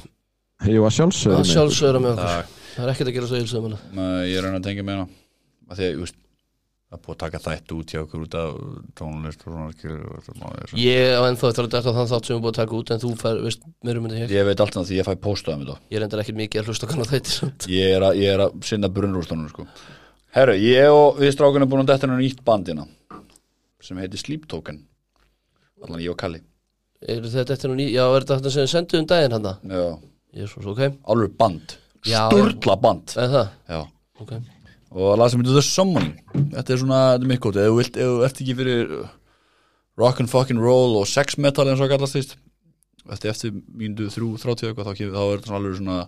Jú, að sjálfsögðu Það sjálfsögur með okkur. Það er ekkert að gera svo Nei, ég er að reyna að tengja með hana að því að, það er búið að taka þætt út hjá okkur út af tónlist og svona þetta má ég- á ennþá eftir að þetta þann þátt sem við búið að taka út en þú fær, veist, mér um þetta hér. Ég veit alltaf því ég fæ póstaðum þetta Ég reyndar ekkert mikið að hlusta kannar þetta samt. ég er að, ég er að sinna brunnrústunum sko. herru, ég og við strákunum er búin að detta hennar nýtt bandina sem heitir Sleep Token. Allan ég og Kalli. Er þetta eftir nú ný Já, er þetta þetta sem við sendum um daginn hann já, Jésús, ok. Alveg band. Já. Og lag sem heitir The Summoning. Þetta er svona, þetta er mikið gótt ef þú vilt, ef þú ert ekki fyrir uh, rock and fucking roll og sex metal eins og kallast því eftir, eftir mínútu þrjú, þráttíu eitthvað þá, kemur- þá er þetta svona alveg svona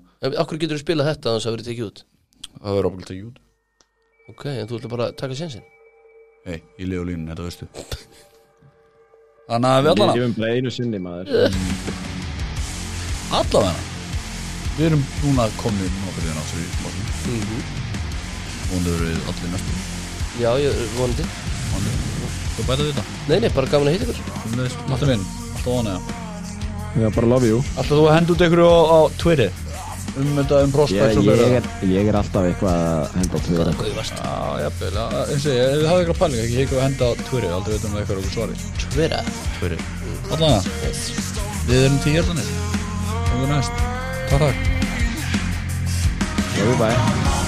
Akkur getur við spilað þetta þannig að það verið tekið út? Það verður ábyggilega ekki út. Ok, en þú ætla bara að taka sénsinn? Hei, í lið og línun, þetta veistu. Þannig að við Við allan gefum bara einu sinni maður. Allavega. Við erum núna komin nokkur í þennan ásöðu í við allir næstu? Já, ég vonandi. Þú bæta við þetta? Nei, nei, bara gaman að hitta ykkur. Matti minn, alltaf vonið Já, bara love you. Alltaf þú út ykkur á, á Twitter? Um þetta um Ég, prospects ég, er, ég er alltaf eitthvað að henda á er vast? Já, jafnvel, já, eins og ég, ef þið hafið eitthvað pæling ekki eitthvað að henda á Twitter, aldrei veitum við eitthvað okkur svari Twitter? Twitter. Allavega, við erum tíu hjartanir og við næst. Takk, takk. Bye bye